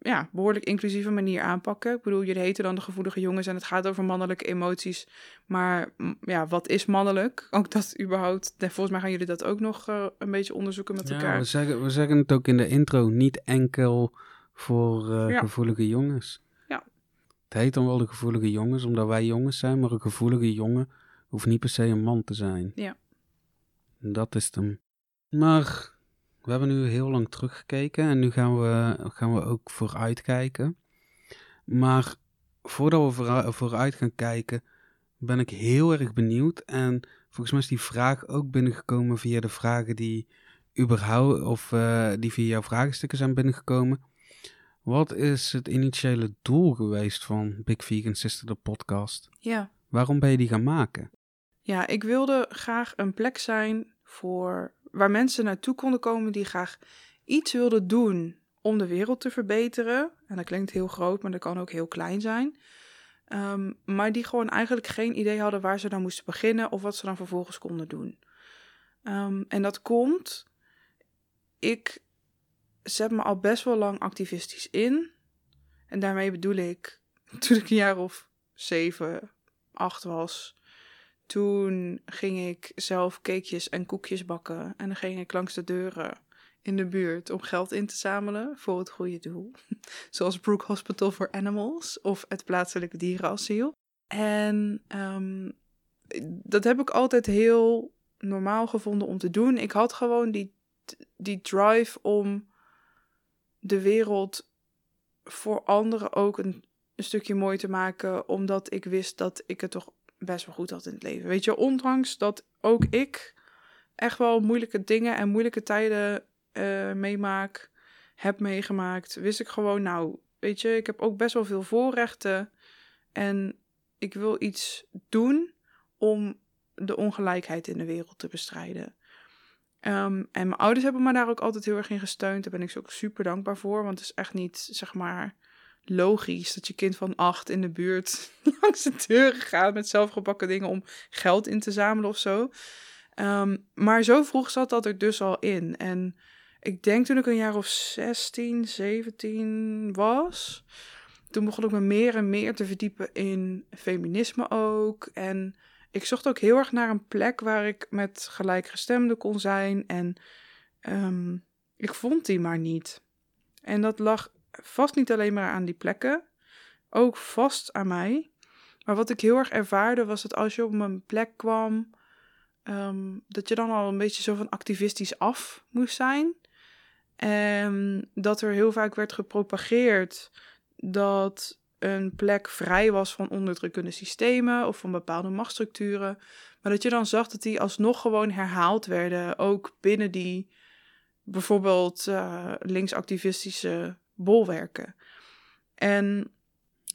ja, behoorlijk inclusieve manier aanpakken. Ik bedoel, jullie heten dan de gevoelige jongens en het gaat over mannelijke emoties. Maar mm, ja, wat is mannelijk? Ook dat überhaupt. Volgens mij gaan jullie dat ook nog eh, een beetje onderzoeken met Ja, elkaar. we, zeggen, we zeggen het ook in de intro, niet enkel voor eh, Ja. gevoelige jongens. Ja. Het heet dan wel de gevoelige jongens, omdat wij jongens zijn, maar een gevoelige jongen hoeft niet per se een man te zijn. Ja. Dat is hem. Maar we hebben nu heel lang teruggekeken en nu gaan we, gaan we ook vooruit kijken. Maar voordat we vooru- vooruit gaan kijken, ben ik heel erg benieuwd. En volgens mij is die vraag ook binnengekomen via de vragen die überhaupt, of eh, die via jouw vragenstukken zijn binnengekomen. Wat is het initiële doel geweest van Big Vegan Sister, de podcast? Ja. Waarom ben je die gaan maken? Ja, ik wilde graag een plek zijn voor waar mensen naartoe konden komen die graag iets wilden doen om de wereld te verbeteren. En dat klinkt heel groot, maar dat kan ook heel klein zijn. Ehm, maar die gewoon eigenlijk geen idee hadden waar ze dan moesten beginnen of wat ze dan vervolgens konden doen. Ehm, en dat komt. Ik zet me al best wel lang activistisch in. En daarmee bedoel ik, toen ik een jaar of zeven, acht was, toen ging ik zelf cakejes en koekjes bakken. En dan ging ik langs de deuren in de buurt om geld in te zamelen voor het goede doel. Zoals Brook Hospital for Animals of het plaatselijke dierenasiel. En um, dat heb ik altijd heel normaal gevonden om te doen. Ik had gewoon die, die drive om de wereld voor anderen ook een, een stukje mooi te maken, omdat ik wist dat ik het toch best wel goed had in het leven. Weet je, ondanks dat ook ik echt wel moeilijke dingen en moeilijke tijden uh, meemaak, heb meegemaakt, wist ik gewoon, nou, weet je, ik heb ook best wel veel voorrechten en ik wil iets doen om de ongelijkheid in de wereld te bestrijden. Um, en mijn ouders hebben me daar ook altijd heel erg in gesteund. Daar ben ik ze ook super dankbaar voor. Want het is echt niet, zeg maar, logisch dat je kind van acht in de buurt langs de deuren gaat met zelfgebakken dingen om geld in te zamelen of zo. Um, maar zo vroeg zat dat er dus al in. En ik denk toen ik een jaar of 16, 17 was, toen begon ik me meer en meer te verdiepen in feminisme ook. En ik zocht ook heel erg naar een plek waar ik met gelijkgestemden kon zijn. En um, ik vond die maar niet. En dat lag vast niet alleen maar aan die plekken, ook vast aan mij. Maar wat ik heel erg ervaarde was dat als je op een plek kwam, um, dat je dan al een beetje zo van activistisch af moest zijn. En dat er heel vaak werd gepropageerd dat een plek vrij was van onderdrukkende systemen of van bepaalde machtsstructuren. Maar dat je dan zag dat die alsnog gewoon herhaald werden, ook binnen die bijvoorbeeld uh, linksactivistische bolwerken. En.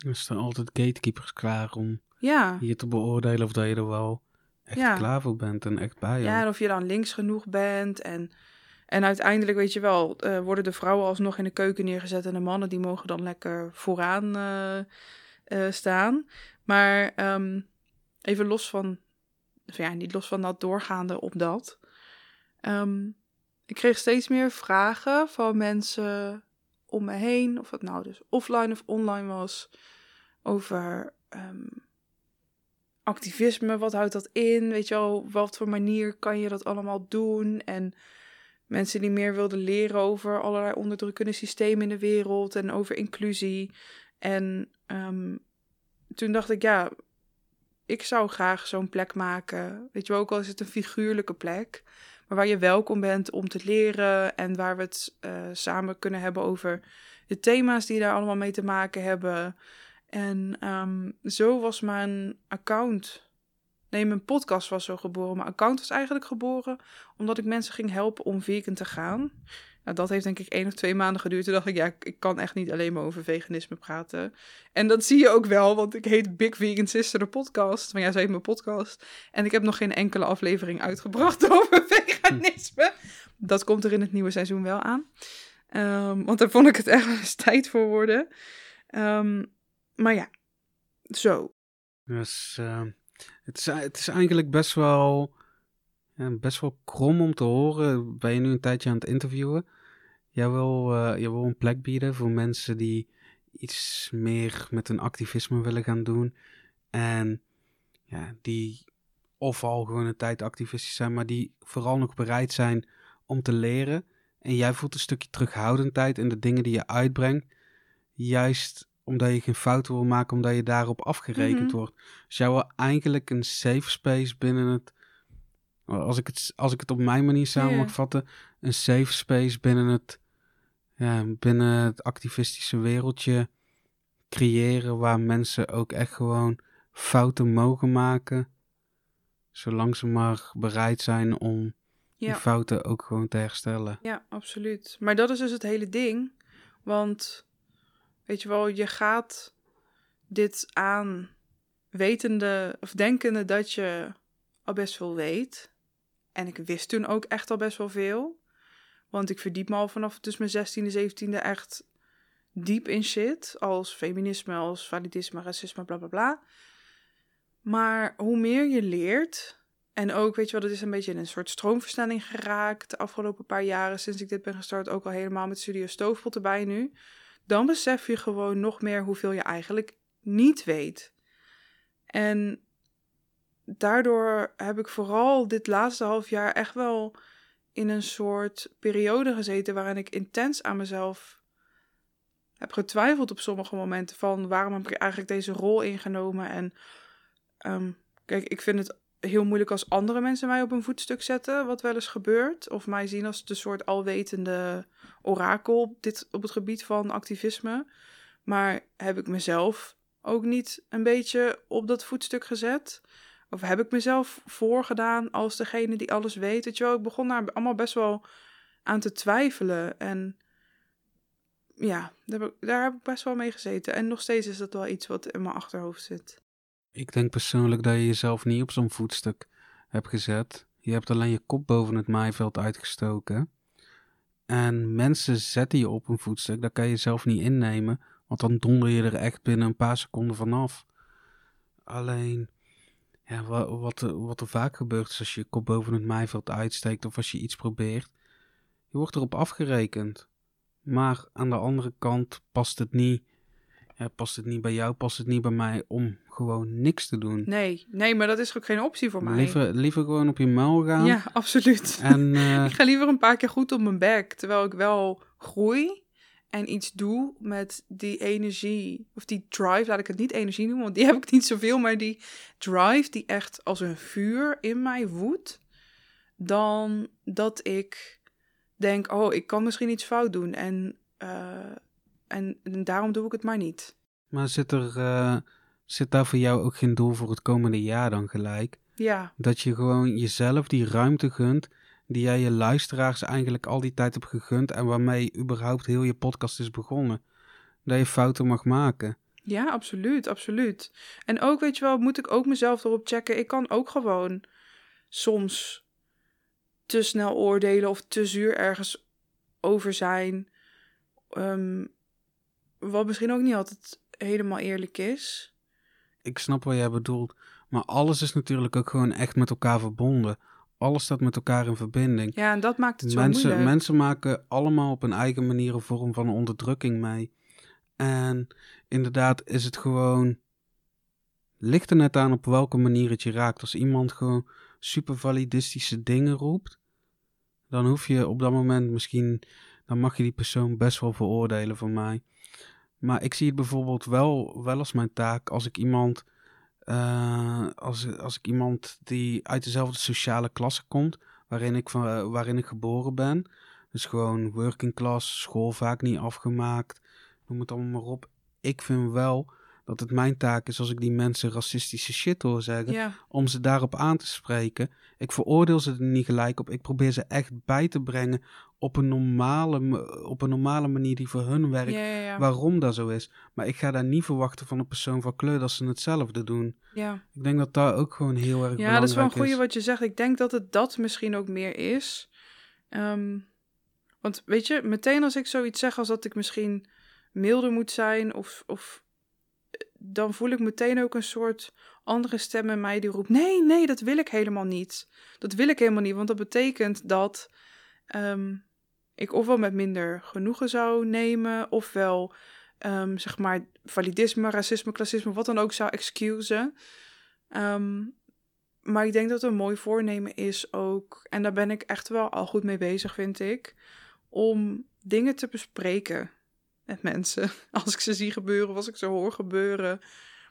Er staan altijd gatekeepers klaar om ja. je te beoordelen of dat je er wel echt Ja. klaar voor bent en echt bij Ja, hoort. en of je dan links genoeg bent. En, en uiteindelijk, weet je wel, eh, worden de vrouwen alsnog in de keuken neergezet. En de mannen die mogen dan lekker vooraan eh, eh, staan. Maar ehm, even los van, ja, niet los van dat doorgaande op dat. Ehm, ik kreeg steeds meer vragen van mensen om me heen. Of het nou dus offline of online was. Over ehm, activisme, wat houdt dat in? Weet je wel, wat voor manier kan je dat allemaal doen? En mensen die meer wilden leren over allerlei onderdrukkende systemen in de wereld en over inclusie. En ehm, toen dacht ik, ja, ik zou graag zo'n plek maken. Weet je wel, ook al is het een figuurlijke plek, maar waar je welkom bent om te leren en waar we het eh, samen kunnen hebben over de thema's die daar allemaal mee te maken hebben. En ehm, zo was mijn account. Nee, mijn podcast was zo geboren. Mijn account was eigenlijk geboren omdat ik mensen ging helpen om vegan te gaan. Nou, dat heeft denk ik één of twee maanden geduurd. Toen dacht ik, ja, ik- kan echt niet alleen maar over veganisme praten. En dat zie je ook wel, want ik heet Big Vegan Sister, de podcast. Maar ja, ze heet mijn podcast. En ik heb nog geen enkele aflevering uitgebracht over veganisme. Dat komt er in het nieuwe seizoen wel aan. Ehm, want daar vond ik het echt tijd voor worden. Ehm, maar ja, zo. Dus eh, het, is, het is eigenlijk best wel, ja, best wel krom om te horen. Ben je nu een tijdje aan het interviewen? Jij wil, eh, jij wil een plek bieden voor mensen die iets meer met hun activisme willen gaan doen. En ja, die of al gewoon een tijd activistisch zijn, maar die vooral nog bereid zijn om te leren. En jij voelt een stukje terughoudendheid in de dingen die je uitbrengt. Juist omdat je geen fouten wil maken, omdat je daarop afgerekend Mhm. wordt. Dus jij wil eigenlijk een safe space binnen het. Als ik het, als ik het op mijn manier samen mag vatten, een safe space binnen het, ja, binnen het activistische wereldje creëren waar mensen ook echt gewoon fouten mogen maken. Zolang ze maar bereid zijn om die fouten ook gewoon te herstellen. Ja, absoluut. Maar dat is dus het hele ding. Want weet je wel, je gaat dit aan wetende of denkende dat je al best veel weet. En ik wist toen ook echt al best wel veel. Want ik verdiep me al vanaf dus mijn 16e, 17e echt diep in shit. Als feminisme, als validisme, racisme, bla bla bla. Maar hoe meer je leert. En ook, weet je wel, dat is een beetje in een soort stroomversnelling geraakt. De afgelopen paar jaren sinds ik dit ben gestart. Ook al helemaal met Studio Stoofpot erbij nu. Dan besef je gewoon nog meer hoeveel je eigenlijk niet weet. En daardoor heb ik vooral dit laatste half jaar echt wel in een soort periode gezeten waarin ik intens aan mezelf heb getwijfeld op sommige momenten van waarom heb ik eigenlijk deze rol ingenomen en ehm, kijk ik vind het heel moeilijk als andere mensen mij op een voetstuk zetten wat wel eens gebeurt of mij zien als de soort alwetende orakel op dit op het gebied van activisme. Maar heb ik mezelf ook niet een beetje op dat voetstuk gezet of heb ik mezelf voorgedaan als degene die alles weet? Weet je ik begon daar allemaal best wel aan te twijfelen. En ja, daar heb, ik, daar heb ik best wel mee gezeten. En nog steeds is dat wel iets wat in mijn achterhoofd zit. Ik denk persoonlijk dat je jezelf niet op zo'n voetstuk hebt gezet. Je hebt alleen je kop boven het maaiveld uitgestoken. En mensen zetten je op een voetstuk, dat kan je zelf niet innemen. Want dan donder je er echt binnen een paar seconden vanaf. Alleen, ja, wat, wat, wat er vaak gebeurt is als je je kop boven het maaiveld uitsteekt of als je iets probeert, je wordt erop afgerekend. Maar aan de andere kant past het niet, ja, past het niet bij jou, past het niet bij mij om gewoon niks te doen. Nee, nee, maar dat is ook geen optie voor mij. Liever, liever gewoon op je muil gaan. Ja, absoluut. En, uh, ik ga liever een paar keer goed op mijn bek, terwijl ik wel groei en iets doe met die energie, of die drive, laat ik het niet energie noemen, want die heb ik niet zoveel, maar die drive die echt als een vuur in mij woedt, dan dat ik denk, oh, ik kan misschien iets fout doen en, uh, en, en, daarom doe ik het maar niet. Maar zit er, uh, zit daar voor jou ook geen doel voor het komende jaar dan gelijk? Ja. Dat je gewoon jezelf die ruimte gunt die jij je luisteraars eigenlijk al die tijd hebt gegund en waarmee überhaupt heel je podcast is begonnen. Dat je fouten mag maken. Ja, absoluut, absoluut. En ook, weet je wel, moet ik ook mezelf erop checken. Ik kan ook gewoon soms te snel oordelen of te zuur ergens over zijn. Um, wat misschien ook niet altijd helemaal eerlijk is. Ik snap wat jij bedoelt. Maar alles is natuurlijk ook gewoon echt met elkaar verbonden alles staat met elkaar in verbinding. Ja, en dat maakt het zo mensen, moeilijk. Mensen maken allemaal op hun eigen manier een vorm van onderdrukking mee. En inderdaad is het gewoon... Ligt er net aan op welke manier het je raakt. Als iemand gewoon super validistische dingen roept... dan hoef je op dat moment misschien... dan mag je die persoon best wel veroordelen van mij. Maar ik zie het bijvoorbeeld wel, wel als mijn taak als ik iemand uh, als, als ik iemand die uit dezelfde sociale klasse komt, waarin ik, van, uh, waarin ik geboren ben. Dus gewoon working class, school vaak niet afgemaakt, noem het allemaal maar op. Ik vind wel dat het mijn taak is als ik die mensen racistische shit hoor zeggen, Ja. om ze daarop aan te spreken. Ik veroordeel ze er niet gelijk op. Ik probeer ze echt bij te brengen op een normale, op een normale manier die voor hun werkt. Ja, ja, ja. Waarom dat zo is. Maar ik ga daar niet verwachten van een persoon van kleur dat ze hetzelfde doen. ja. Ik denk dat daar ook gewoon heel erg Ja, belangrijk dat is wel een goede is. wat je zegt. Ik denk dat het dat misschien ook meer is. Ehm, want weet je, meteen als ik zoiets zeg als dat ik misschien milder moet zijn of, of dan voel ik meteen ook een soort andere stem in mij die roept: nee, nee, dat wil ik helemaal niet. Dat wil ik helemaal niet, want dat betekent dat ehm, ik ofwel met minder genoegen zou nemen, ofwel ehm, zeg maar validisme, racisme, klassisme, wat dan ook zou excusen. Ehm, maar ik denk dat een mooi voornemen is ook, en daar ben ik echt wel al goed mee bezig, vind ik, om dingen te bespreken met mensen. Als ik ze zie gebeuren of als ik ze hoor gebeuren,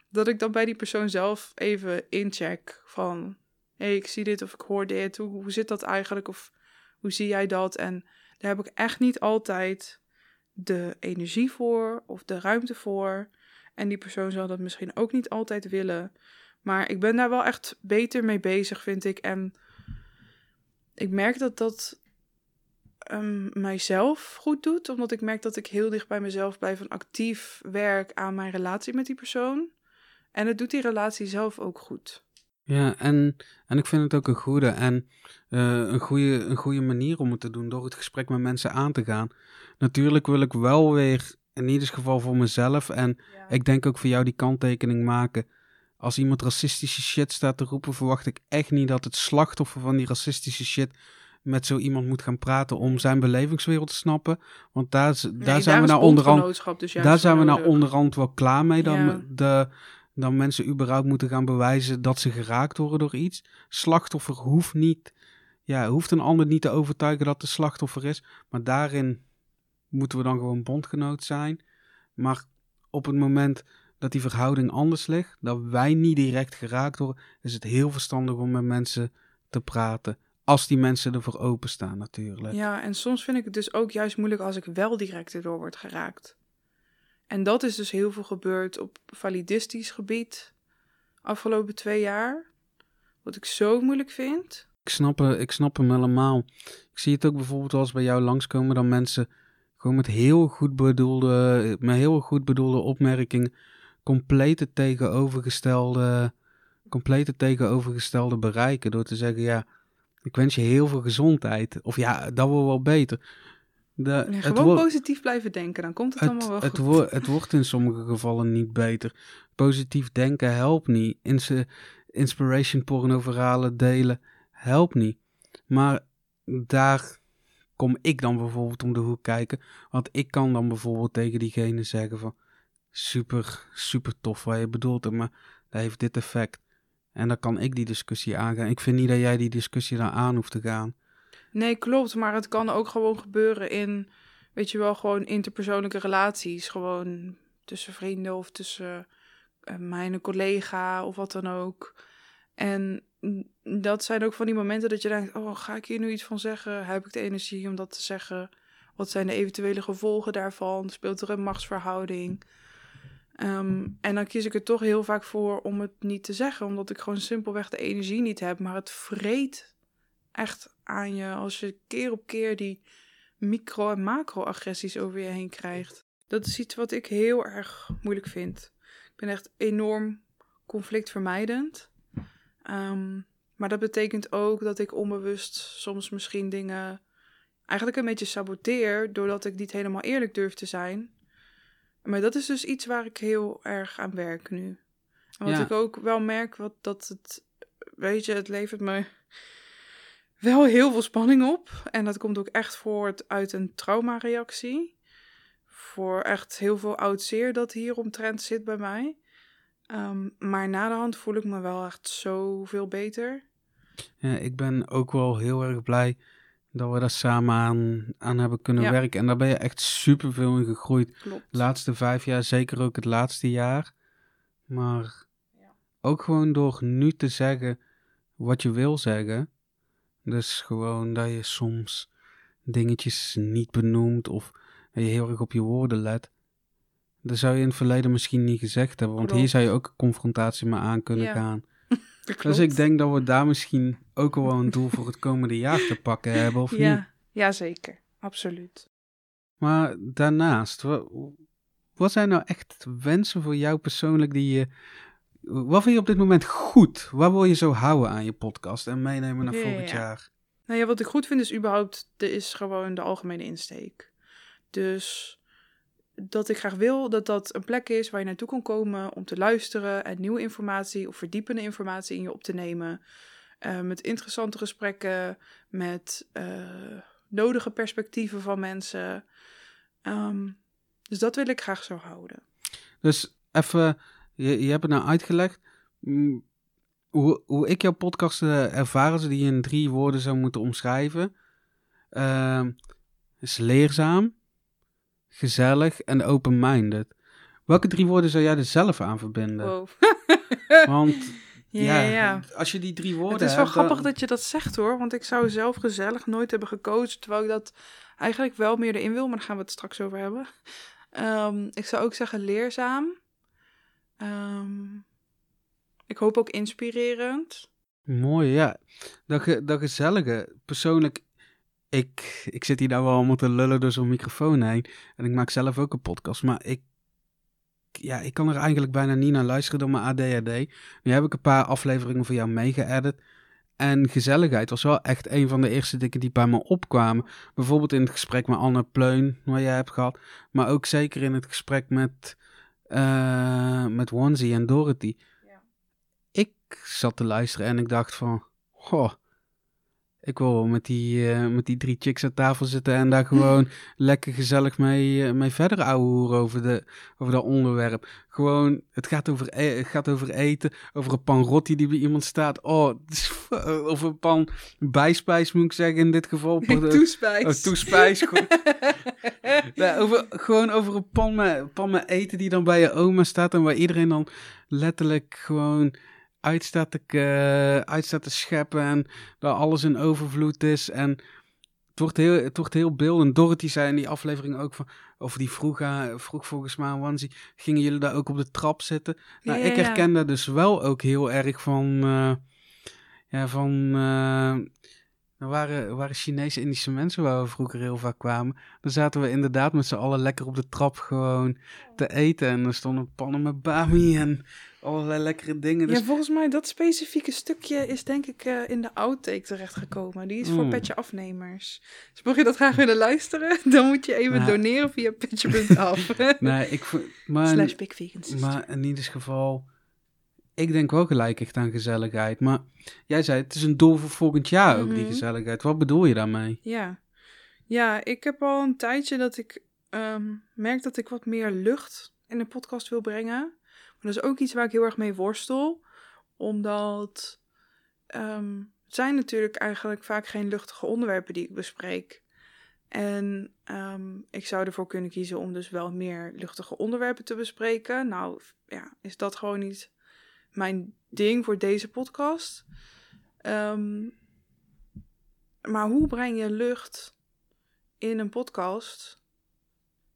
dat ik dan bij die persoon zelf even incheck van, hé, hey, ik zie dit of ik hoor dit, hoe, hoe zit dat eigenlijk of hoe zie jij dat? En daar heb ik echt niet altijd de energie voor of de ruimte voor. En die persoon zal dat misschien ook niet altijd willen. Maar ik ben daar wel echt beter mee bezig, vind ik. En ik merk dat dat um, mijzelf goed doet. Omdat ik merk dat ik heel dicht bij mezelf blijf en actief werk aan mijn relatie met die persoon. En het doet die relatie zelf ook goed. Ja, en, en ik vind het ook een goede en uh, een, goede, een goede manier om het te doen door het gesprek met mensen aan te gaan. Natuurlijk wil ik wel weer, in ieder geval voor mezelf en ik denk ook voor jou die kanttekening maken. Als iemand racistische shit staat te roepen, verwacht ik echt niet dat het slachtoffer van die racistische shit met zo iemand moet gaan praten om zijn belevingswereld te snappen. Want daar, daar zijn we nou onderhand, dus daar zijn we nou onderhand wel klaar mee. Dan, de, dan mensen überhaupt moeten gaan bewijzen dat ze geraakt worden door iets. Slachtoffer hoeft niet, ja, hoeft een ander niet te overtuigen dat de slachtoffer is. Maar daarin moeten we dan gewoon bondgenoot zijn. Maar op het moment dat die verhouding anders ligt, dat wij niet direct geraakt worden, is het heel verstandig om met mensen te praten. Als die mensen ervoor openstaan, natuurlijk. Ja, en soms vind ik het dus ook juist moeilijk als ik wel direct erdoor word geraakt. En dat is dus heel veel gebeurd op validistisch gebied afgelopen twee jaar. Wat ik zo moeilijk vind. Ik snap, ik snap hem helemaal. Ik zie het ook bijvoorbeeld als bij jou langskomen dan mensen gewoon met heel goed bedoelde, met heel goed bedoelde opmerkingen complete tegenovergestelde, complete tegenovergestelde bereiken. Door te zeggen, ja, ik wens je heel veel gezondheid. Of ja, dat wordt wel beter. De, gewoon positief blijven denken, dan komt het, allemaal wel het goed. het wordt in sommige gevallen niet beter. Positief denken helpt niet. inspiration porno delen helpt niet. Maar daar kom ik dan bijvoorbeeld om de hoek kijken. Want ik kan dan bijvoorbeeld tegen diegene zeggen van... Super, super tof wat je bedoelt, maar dat heeft dit effect. En dan kan ik die discussie aangaan. Ik vind niet dat jij die discussie daar aan hoeft te gaan. Nee, klopt. Maar het kan ook gewoon gebeuren in, weet je wel, gewoon interpersoonlijke relaties. Gewoon tussen vrienden of tussen uh, mijn collega of wat dan ook. En dat zijn ook van die momenten dat je denkt: oh, ga ik hier nu iets van zeggen? Heb ik de energie om dat te zeggen? Wat zijn de eventuele gevolgen daarvan? Speelt er een machtsverhouding? Ehm, en dan kies ik er toch heel vaak voor om het niet te zeggen, omdat ik gewoon simpelweg de energie niet heb. Maar het vreet echt aan je als je keer op keer die micro- en macro-agressies over je heen krijgt. Dat is iets wat ik heel erg moeilijk vind. Ik ben echt enorm conflictvermijdend. Um, maar dat betekent ook dat ik onbewust soms misschien dingen eigenlijk een beetje saboteer, doordat ik niet helemaal eerlijk durf te zijn. Maar dat is dus iets waar ik heel erg aan werk nu. En wat ik ook wel merk, wat, dat het, weet je, het levert me wel heel veel spanning op. En dat komt ook echt voort uit een traumareactie. Voor echt heel veel oud zeer dat hier omtrent zit bij mij. Ehm, maar na de hand voel ik me wel echt zoveel beter. Ja, ik ben ook wel heel erg blij dat we daar samen aan, aan hebben kunnen werken. En daar ben je echt super veel in gegroeid. Klopt. De laatste vijf jaar, zeker ook het laatste jaar. Maar ja. ook gewoon door nu te zeggen wat je wil zeggen. Dus gewoon dat je soms dingetjes niet benoemt of je heel erg op je woorden let. Dat zou je in het verleden misschien niet gezegd hebben, want hier zou je ook confrontatie mee aan kunnen gaan. Dus ik denk dat we daar misschien ook wel een doel voor het komende jaar te pakken hebben, of ja. niet? Ja, zeker. Absoluut. Maar daarnaast, wat, wat zijn nou echt wensen voor jou persoonlijk die je... Wat vind je op dit moment goed? Waar wil je zo houden aan je podcast en meenemen naar volgend jaar? Nou ja, wat ik goed vind is überhaupt, er is gewoon de algemene insteek. Dus dat ik graag wil dat dat een plek is waar je naartoe kan komen om te luisteren en nieuwe informatie of verdiepende informatie in je op te nemen. Uh, met interessante gesprekken, met uh, nodige perspectieven van mensen. Um, dus dat wil ik graag zo houden. Dus even, je, je hebt het nou uitgelegd. Mm, hoe, hoe ik jouw podcast uh, ervaren, ze die je in drie woorden zou moeten omschrijven, uh, is leerzaam, gezellig en open-minded. Welke drie woorden zou jij er zelf aan verbinden? Wow. Want ja, ja, als je die drie woorden Het is wel grappig dat je dat zegt hoor, want ik zou zelf gezellig nooit hebben gekozen, terwijl ik dat eigenlijk wel meer erin wil, maar daar gaan we het straks over hebben. Um, ik zou ook zeggen leerzaam. Um, ik hoop ook inspirerend. Mooi, ja. Dat, ge, dat gezellige. Persoonlijk ik, ik zit hier nou wel allemaal te lullen door zo'n microfoon heen. En ik maak zelf ook een podcast. Maar ik, ja, ik kan er eigenlijk bijna niet naar luisteren door mijn ADHD. Nu heb ik een paar afleveringen voor jou meegeëdit. En gezelligheid was wel echt een van de eerste dingen die bij me opkwamen. Bijvoorbeeld in het gesprek met Anne Pleun, wat jij hebt gehad. Maar ook zeker in het gesprek met, uh, met Onesie en Dorothy. Ja. Ik zat te luisteren en ik dacht van... Goh, ik wil met die, uh, met die drie chicks aan tafel zitten en daar gewoon lekker gezellig mee, uh, mee verder ouwehoeren over, de, over dat onderwerp. Gewoon, het gaat, over e het gaat over eten, over een pan rotti die bij iemand staat. Oh, over een pan bijspijs moet ik zeggen in dit geval. Toespijs. Oh, toespijs. ja, over, gewoon over een pan met, pan met eten die dan bij je oma staat en waar iedereen dan letterlijk gewoon uit staat te, uh, uit staat te scheppen en dat alles in overvloed is. En het wordt heel, het wordt heel beeldend. Dorothy zei in die aflevering ook van, of die vroeg, uh, vroeg volgens mij aan gingen jullie daar ook op de trap zitten? Nou, ik herken dat dus wel ook heel erg van, uh, ja, van... Er waren, waren Chinese Indische mensen waar we vroeger heel vaak kwamen. Dan zaten we inderdaad met z'n allen lekker op de trap gewoon te eten. En er stonden pannen met bami en allerlei lekkere dingen. Dus... Ja, volgens mij dat specifieke stukje is denk ik uh, in de outtake terechtgekomen. Die is voor mm. Petje Afnemers. Dus mocht je dat graag willen luisteren, dan moet je even doneren via petje.af. nee, ik maar, Slash Big Vegans. Maar in ieder geval, ik denk wel gelijk echt aan gezelligheid. Maar jij zei, het is een doel voor volgend jaar ook, die mhm. gezelligheid. Wat bedoel je daarmee? Ja, ja ik heb al een tijdje dat ik um, merk dat ik wat meer lucht in de podcast wil brengen dat is ook iets waar ik heel erg mee worstel. Omdat um, het zijn natuurlijk eigenlijk vaak geen luchtige onderwerpen die ik bespreek. En um, ik zou ervoor kunnen kiezen om dus wel meer luchtige onderwerpen te bespreken. Nou, ja, is dat gewoon niet mijn ding voor deze podcast. Um, maar hoe breng je lucht in een podcast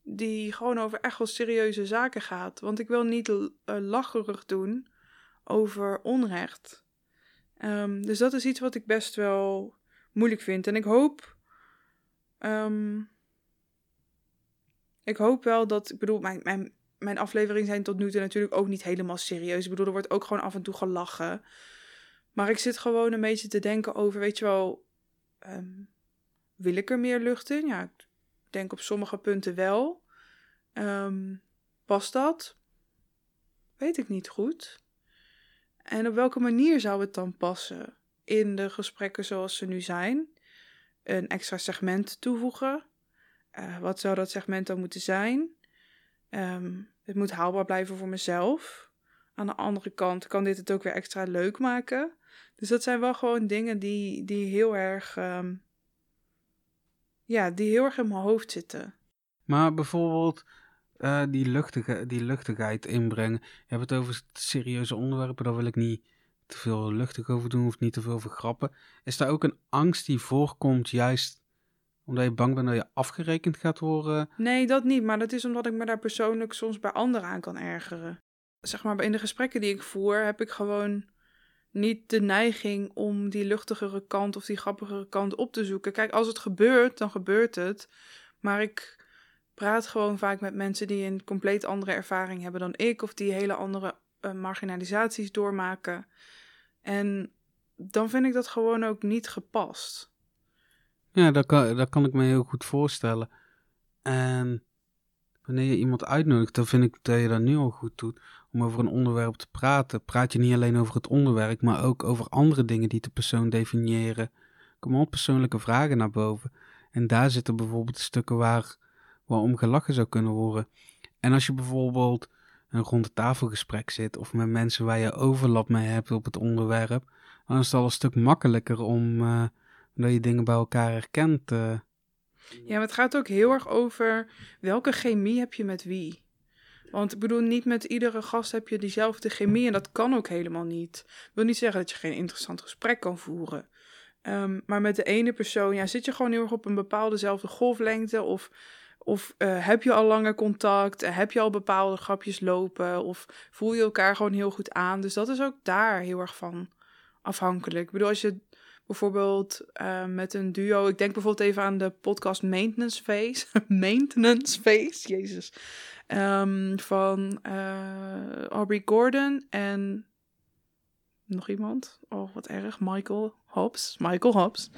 die gewoon over echt wel serieuze zaken gaat. Want ik wil niet uh, lacherig doen over onrecht. Um, dus dat is iets wat ik best wel moeilijk vind. En ik hoop. Um, ik hoop wel dat. Ik bedoel, mijn, mijn, mijn afleveringen zijn tot nu toe natuurlijk ook niet helemaal serieus. Ik bedoel, er wordt ook gewoon af en toe gelachen. Maar ik zit gewoon een beetje te denken over, weet je wel. Um, wil ik er meer lucht in? Ja, denk op sommige punten wel. Um, past dat? Weet ik niet goed. En op welke manier zou het dan passen in de gesprekken zoals ze nu zijn? Een extra segment toevoegen. Uh, wat zou dat segment dan moeten zijn? Um, het moet haalbaar blijven voor mezelf. Aan de andere kant kan dit het ook weer extra leuk maken. Dus dat zijn wel gewoon dingen die, die heel erg. Um, ja, die heel erg in mijn hoofd zitten. Maar bijvoorbeeld uh, die, luchtige, die luchtigheid inbrengen. Je hebt het over serieuze onderwerpen, daar wil ik niet te veel luchtig over doen of niet te veel vergrappen. Is daar ook een angst die voorkomt juist omdat je bang bent dat je afgerekend gaat worden? Nee, dat niet, maar dat is omdat ik me daar persoonlijk soms bij anderen aan kan ergeren. Zeg maar, in de gesprekken die ik voer heb ik gewoon niet de neiging om die luchtigere kant of die grappigere kant op te zoeken. Kijk, als het gebeurt, dan gebeurt het. Maar ik praat gewoon vaak met mensen die een compleet andere ervaring hebben dan ik, of die hele andere uh, marginalisaties doormaken. En dan vind ik dat gewoon ook niet gepast. Ja, dat kan, dat kan ik me heel goed voorstellen. En wanneer je iemand uitnodigt, dan vind ik dat je dat nu al goed doet. Om over een onderwerp te praten. Praat je niet alleen over het onderwerp, maar ook over andere dingen die de persoon definiëren. Kom al persoonlijke vragen naar boven. En daar zitten bijvoorbeeld stukken waar waarom gelachen zou kunnen worden. En als je bijvoorbeeld een ronde tafelgesprek zit of met mensen waar je overlap mee hebt op het onderwerp, dan is het al een stuk makkelijker om uh, dat je dingen bij elkaar herkent. Uh. Ja, maar het gaat ook heel erg over welke chemie heb je met wie. Want ik bedoel, niet met iedere gast heb je diezelfde chemie en dat kan ook helemaal niet. Ik wil niet zeggen dat je geen interessant gesprek kan voeren. Um, maar met de ene persoon ja, zit je gewoon heel erg op een bepaaldezelfde golflengte of of uh, heb je al langer contact? Uh, heb je al bepaalde grapjes lopen? Of voel je elkaar gewoon heel goed aan? Dus dat is ook daar heel erg van afhankelijk. Ik bedoel, als je bijvoorbeeld uh, met een duo. Ik denk bijvoorbeeld even aan de podcast Maintenance Phase. Maintenance Phase, jezus. Um, van uh, Aubrey Gordon en nog iemand. Oh, wat erg. Michael Hobbs. Michael Hobbs.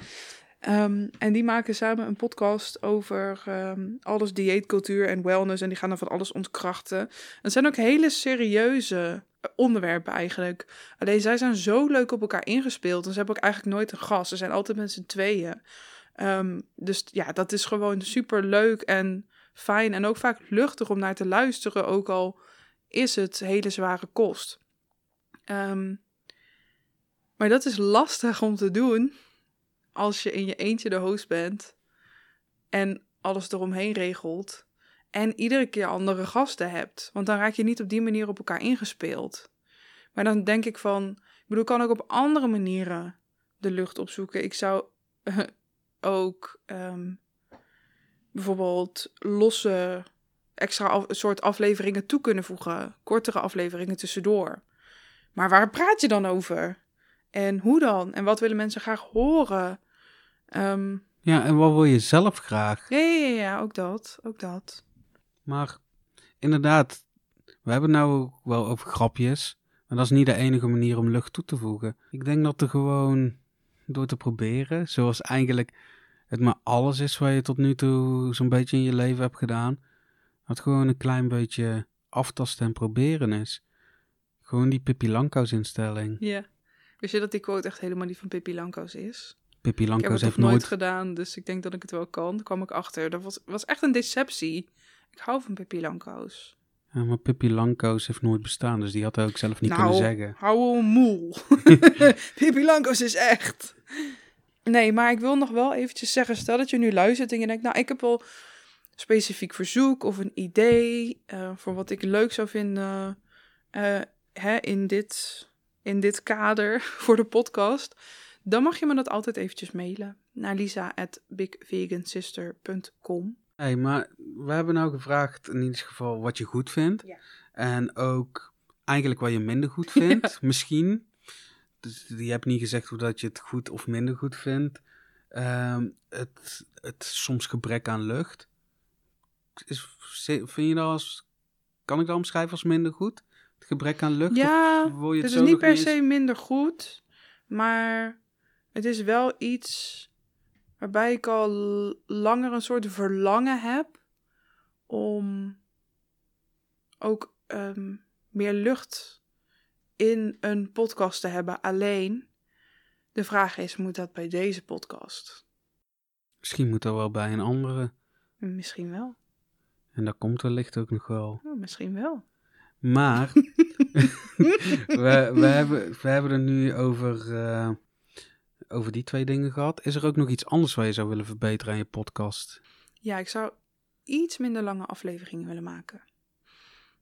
Um, en die maken samen een podcast over um, alles dieetcultuur en wellness. En die gaan dan van alles ontkrachten. Het zijn ook hele serieuze onderwerpen eigenlijk. Alleen zij zijn zo leuk op elkaar ingespeeld. En ze hebben ook eigenlijk nooit een gast. Ze zijn altijd met z'n tweeën. Um, dus ja, dat is gewoon super leuk en fijn. En ook vaak luchtig om naar te luisteren. Ook al is het hele zware kost. Um, maar dat is lastig om te doen als je in je eentje de host bent en alles eromheen regelt en iedere keer andere gasten hebt. Want dan raak je niet op die manier op elkaar ingespeeld. Maar dan denk ik van, ik bedoel, ik kan ook op andere manieren de lucht opzoeken. Ik zou ook um, bijvoorbeeld losse extra af, soort afleveringen toe kunnen voegen, kortere afleveringen tussendoor. Maar waar praat je dan over? En hoe dan? En wat willen mensen graag horen? Um, ja, en wat wil je zelf graag? Ja, ja, ja, ja, ook dat. Ook dat. Maar inderdaad, we hebben het nou wel over grapjes. Maar dat is niet de enige manier om lucht toe te voegen. Ik denk dat er gewoon door te proberen, zoals eigenlijk het maar alles is wat je tot nu toe zo'n beetje in je leven hebt gedaan, dat gewoon een klein beetje aftasten en proberen is. Gewoon die Pippi Langkous instelling. Ja. Wist je dat die quote echt helemaal niet van Pippi Langkous is? Pippi heb heeft nooit nooit... gedaan, dus ik denk dat ik het wel kan. Daar kwam ik achter. Dat was, was echt een deceptie. Ik hou van Pippi Langkous. Ja, maar Pippi Langkous heeft nooit bestaan, dus die had ook zelf niet nou, kunnen zeggen. hou een moel. Pippi Langkous is echt. Nee, maar ik wil nog wel eventjes zeggen, stel dat je nu luistert en je denkt, nou, ik heb wel specifiek verzoek of een idee uh, voor wat ik leuk zou vinden uh, hè, in, dit, in dit kader voor de podcast, dan mag je me dat altijd eventjes mailen naar lisa.bigvegansister.com. hey, maar we hebben nou gevraagd in ieder geval wat je goed vindt. Ja. En ook eigenlijk wat je minder goed vindt, misschien. Dus je hebt niet gezegd hoe dat je het goed of minder goed vindt. Um, het, het soms gebrek aan lucht. Is, vind je dat als, kan ik dat omschrijven als minder goed? Het gebrek aan lucht? Ja, of wil je het het is niet per eens- se minder goed, maar het is wel iets waarbij ik al langer een soort verlangen heb om ook ehm, meer lucht in een podcast te hebben. Alleen, de vraag is, moet dat bij deze podcast? Misschien moet dat wel bij een andere. Misschien wel. En dat komt wellicht ook nog wel. Oh, misschien wel. Maar we, we, hebben, we hebben het nu over, eh, over die twee dingen gehad. Is er ook nog iets anders waar je zou willen verbeteren aan je podcast? Ja, ik zou iets minder lange afleveringen willen maken.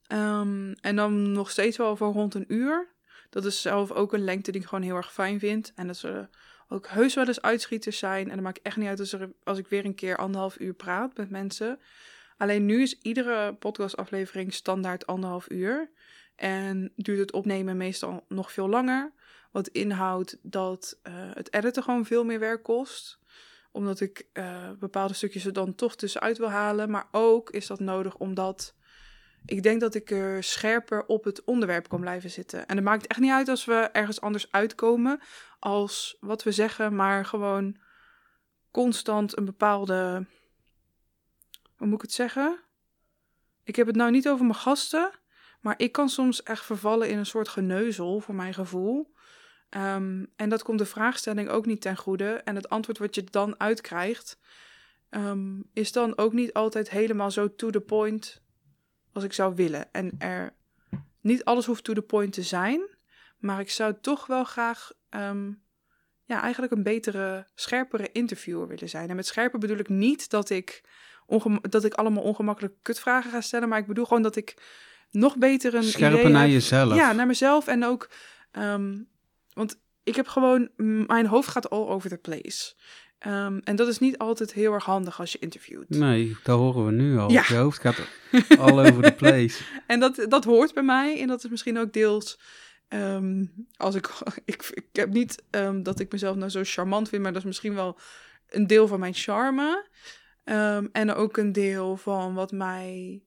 Ehm, en dan nog steeds wel voor rond een uur. Dat is zelf ook een lengte die ik gewoon heel erg fijn vind. En dat zullen ook heus wel eens uitschieters zijn. En dat maakt echt niet uit als, als ik weer een keer anderhalf uur praat met mensen. Alleen nu is iedere podcastaflevering standaard anderhalf uur. En duurt het opnemen meestal nog veel langer. Wat inhoudt dat eh, het editen gewoon veel meer werk kost omdat ik eh, bepaalde stukjes er dan toch tussenuit wil halen. Maar ook is dat nodig omdat ik denk dat ik er scherper op het onderwerp kan blijven zitten. En het maakt echt niet uit als we ergens anders uitkomen als wat we zeggen, maar gewoon constant een bepaalde. Hoe moet ik het zeggen? Ik heb het nou niet over mijn gasten, maar ik kan soms echt vervallen in een soort geneuzel voor mijn gevoel. Ehm, en dat komt de vraagstelling ook niet ten goede. En het antwoord wat je dan uitkrijgt, ehm, is dan ook niet altijd helemaal zo to the point als ik zou willen. En er niet alles hoeft to the point te zijn, maar ik zou toch wel graag ehm, ja, eigenlijk een betere, scherpere interviewer willen zijn. En met scherper bedoel ik niet dat ik, dat ik allemaal ongemakkelijke kutvragen ga stellen, maar ik bedoel gewoon dat ik nog beter een Scherper idee naar heb- jezelf. ja, naar mezelf en ook. Want ik heb gewoon. Mijn hoofd gaat all over the place. Ehm, en dat is niet altijd heel erg handig als je interviewt. Nee, dat horen we nu al. Ja. Je hoofd gaat all over the place. En dat, dat hoort bij mij. En dat is misschien ook deels Ehm, als ik, ik, ik heb niet ehm, dat ik mezelf nou zo charmant vind, maar dat is misschien wel een deel van mijn charme. En ook een deel van wat mij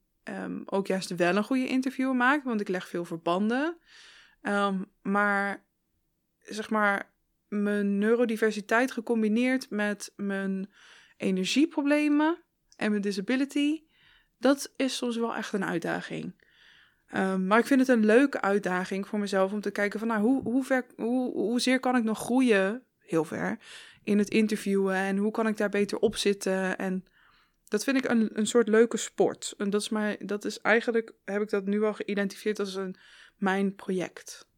ook juist wel een goede interviewer maakt, want ik leg veel verbanden. maar zeg maar, mijn neurodiversiteit gecombineerd met mijn energieproblemen en mijn disability, dat is soms wel echt een uitdaging. Um, maar ik vind het een leuke uitdaging voor mezelf om te kijken van nou, hoe, hoe, ver, hoe, hoezeer kan ik nog groeien, heel ver, in het interviewen en hoe kan ik daar beter op zitten. En dat vind ik een, een soort leuke sport. En dat is, mij, dat is eigenlijk, heb ik dat nu al geïdentificeerd als een, mijn project.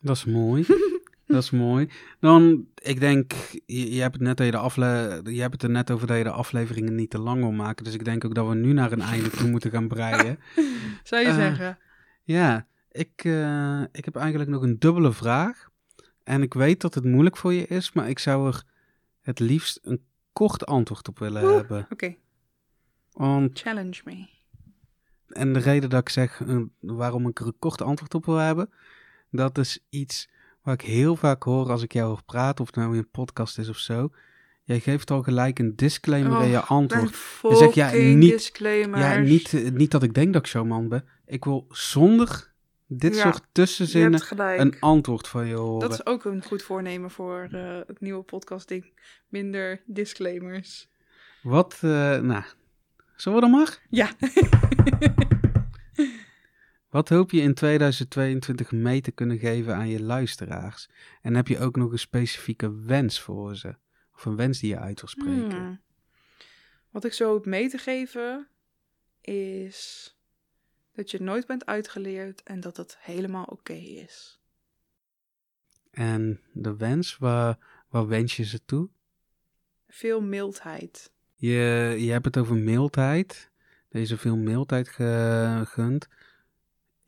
Dat is mooi. dat is mooi. Dan, ik denk, je, je hebt het net dat je, de afle je hebt het er net over dat je de afleveringen niet te lang wil maken. Dus ik denk ook dat we nu naar een einde toe moeten gaan breien. Zou je uh, zeggen? Ja, ik, uh, ik heb eigenlijk nog een dubbele vraag. En ik weet dat het moeilijk voor je is, maar ik zou er het liefst een kort antwoord op willen hebben. Oké. Okay. Challenge me. En de reden dat ik zeg uh, waarom ik er een kort antwoord op wil hebben, dat is iets wat ik heel vaak hoor als ik jou hoor praten, of het nou in een podcast is of zo. Jij geeft al gelijk een disclaimer oh, in je antwoord. Je zegt ja, niet, ja niet, niet dat ik denk dat ik zo man ben. Ik wil zonder dit soort tussenzinnen een antwoord van je horen. Dat is ook een goed voornemen voor uh, het nieuwe podcastding. Minder disclaimers. Wat, uh, nou, zullen we dan maar? Ja. Wat hoop je in 2022 mee te kunnen geven aan je luisteraars? En heb je ook nog een specifieke wens voor ze? Of een wens die je uit wil spreken? Hmm. Wat ik zo hoop mee te geven is dat je nooit bent uitgeleerd en dat het helemaal oké is. En de wens, waar, waar wens je ze toe? Veel mildheid. Je, je hebt het over mildheid. Deze veel mildheid gegund.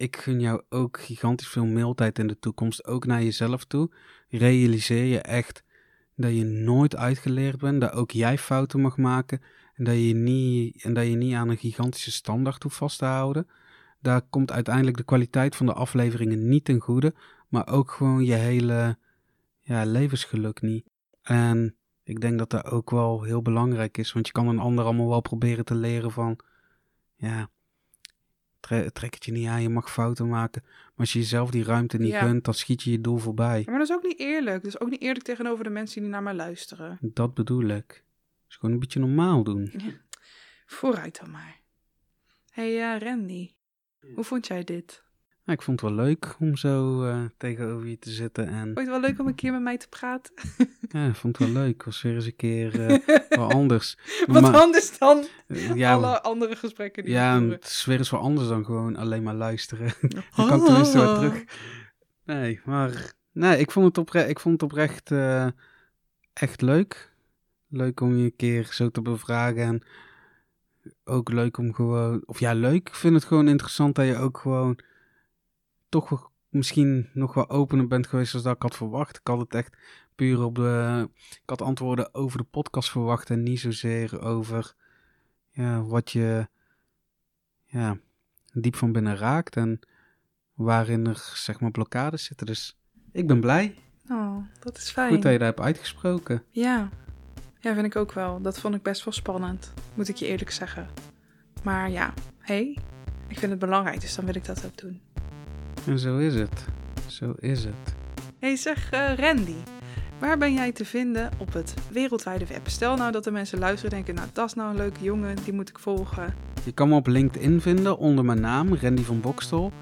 Ik gun jou ook gigantisch veel mildheid in de toekomst, ook naar jezelf toe. Realiseer je echt dat je nooit uitgeleerd bent, dat ook jij fouten mag maken en dat je niet, en dat je niet aan een gigantische standaard hoeft vast te houden. Daar komt uiteindelijk de kwaliteit van de afleveringen niet ten goede, maar ook gewoon je hele ja, levensgeluk niet. En ik denk dat dat ook wel heel belangrijk is, want je kan een ander allemaal wel proberen te leren van, ja, trek het je niet aan, je mag fouten maken. Maar als je jezelf die ruimte niet ja. gunt, dan schiet je je doel voorbij. maar dat is ook niet eerlijk. Dat is ook niet eerlijk tegenover de mensen die naar mij luisteren. Dat bedoel ik. Dus gewoon een beetje normaal doen. Ja. Vooruit dan maar. hey, uh, Randy. Hoe vond jij dit? Nou, ik vond het wel leuk om zo uh, tegenover je te zitten. En... Vond je het wel leuk om een keer met mij te praten? ja, ik vond het wel leuk. was weer eens een keer uh, wat anders. wat anders dan ja, alle andere gesprekken die ja, het is weer eens wat anders dan gewoon alleen maar luisteren. Dan kan ik tenminste weer terug. Nee, maar... Nee, ik vond het, opre ik vond het oprecht uh, echt leuk. Leuk om je een keer zo te bevragen en ook leuk om gewoon, of ja, leuk. Ik vind het gewoon interessant dat je ook gewoon toch misschien nog wel opener bent geweest als dat ik had verwacht. Ik had het echt puur op de, ik had antwoorden over de podcast verwacht en niet zozeer over ja, wat je ja, diep van binnen raakt en waarin er zeg maar blokkades zitten. Dus ik ben blij. Oh, dat is fijn. Goed dat je daar hebt uitgesproken. Ja. Ja, vind ik ook wel. Dat vond ik best wel spannend, moet ik je eerlijk zeggen. Maar ja, hé, hey, ik vind het belangrijk, dus dan wil ik dat ook doen. En zo is het. Zo is het. hey, zeg uh, Randy, waar ben jij te vinden op het wereldwijde web? Stel nou dat de mensen luisteren en denken, nou dat is nou een leuke jongen, die moet ik volgen. Je kan me op LinkedIn vinden onder mijn naam, Randy van Bokstel.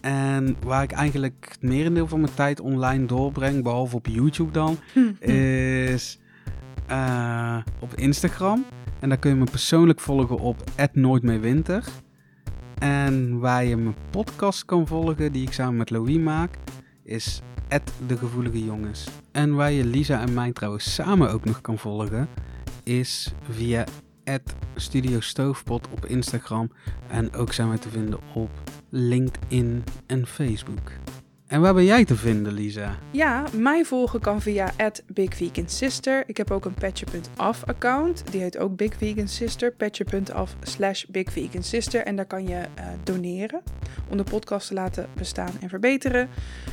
En waar ik eigenlijk het merendeel van mijn tijd online doorbreng, behalve op YouTube dan, is uh, op Instagram. En daar kun je me persoonlijk volgen op @nooitmeerwinter. En waar je mijn podcast kan volgen, die ik samen met Louis maak, is De Gevoelige Jongens. En waar je Lisa en mij trouwens samen ook nog kan volgen, is via Studio Stoofpot op Instagram. En ook zijn wij te vinden op LinkedIn en Facebook. En waar ben jij te vinden, Lisa? Ja, mij volgen kan via @bigvegansister. Ik heb ook een patje.af account. Die heet ook Big Vegan Sister. Patje.af slash Big Sister. En daar kan je uh, doneren om de podcast te laten bestaan en verbeteren.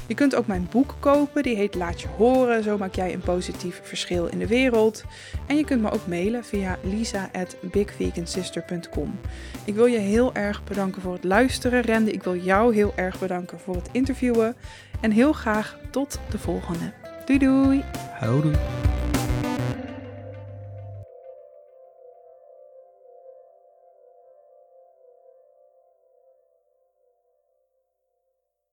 Je kunt ook mijn boek kopen. Die heet Laat je horen. Zo maak jij een positief verschil in de wereld. En je kunt me ook mailen via lisa@bigvegansister.com. Ik wil je heel erg bedanken voor het luisteren, Rende. Ik wil jou heel erg bedanken voor het interviewen. En heel graag tot de volgende. Doei doei! Houdoe!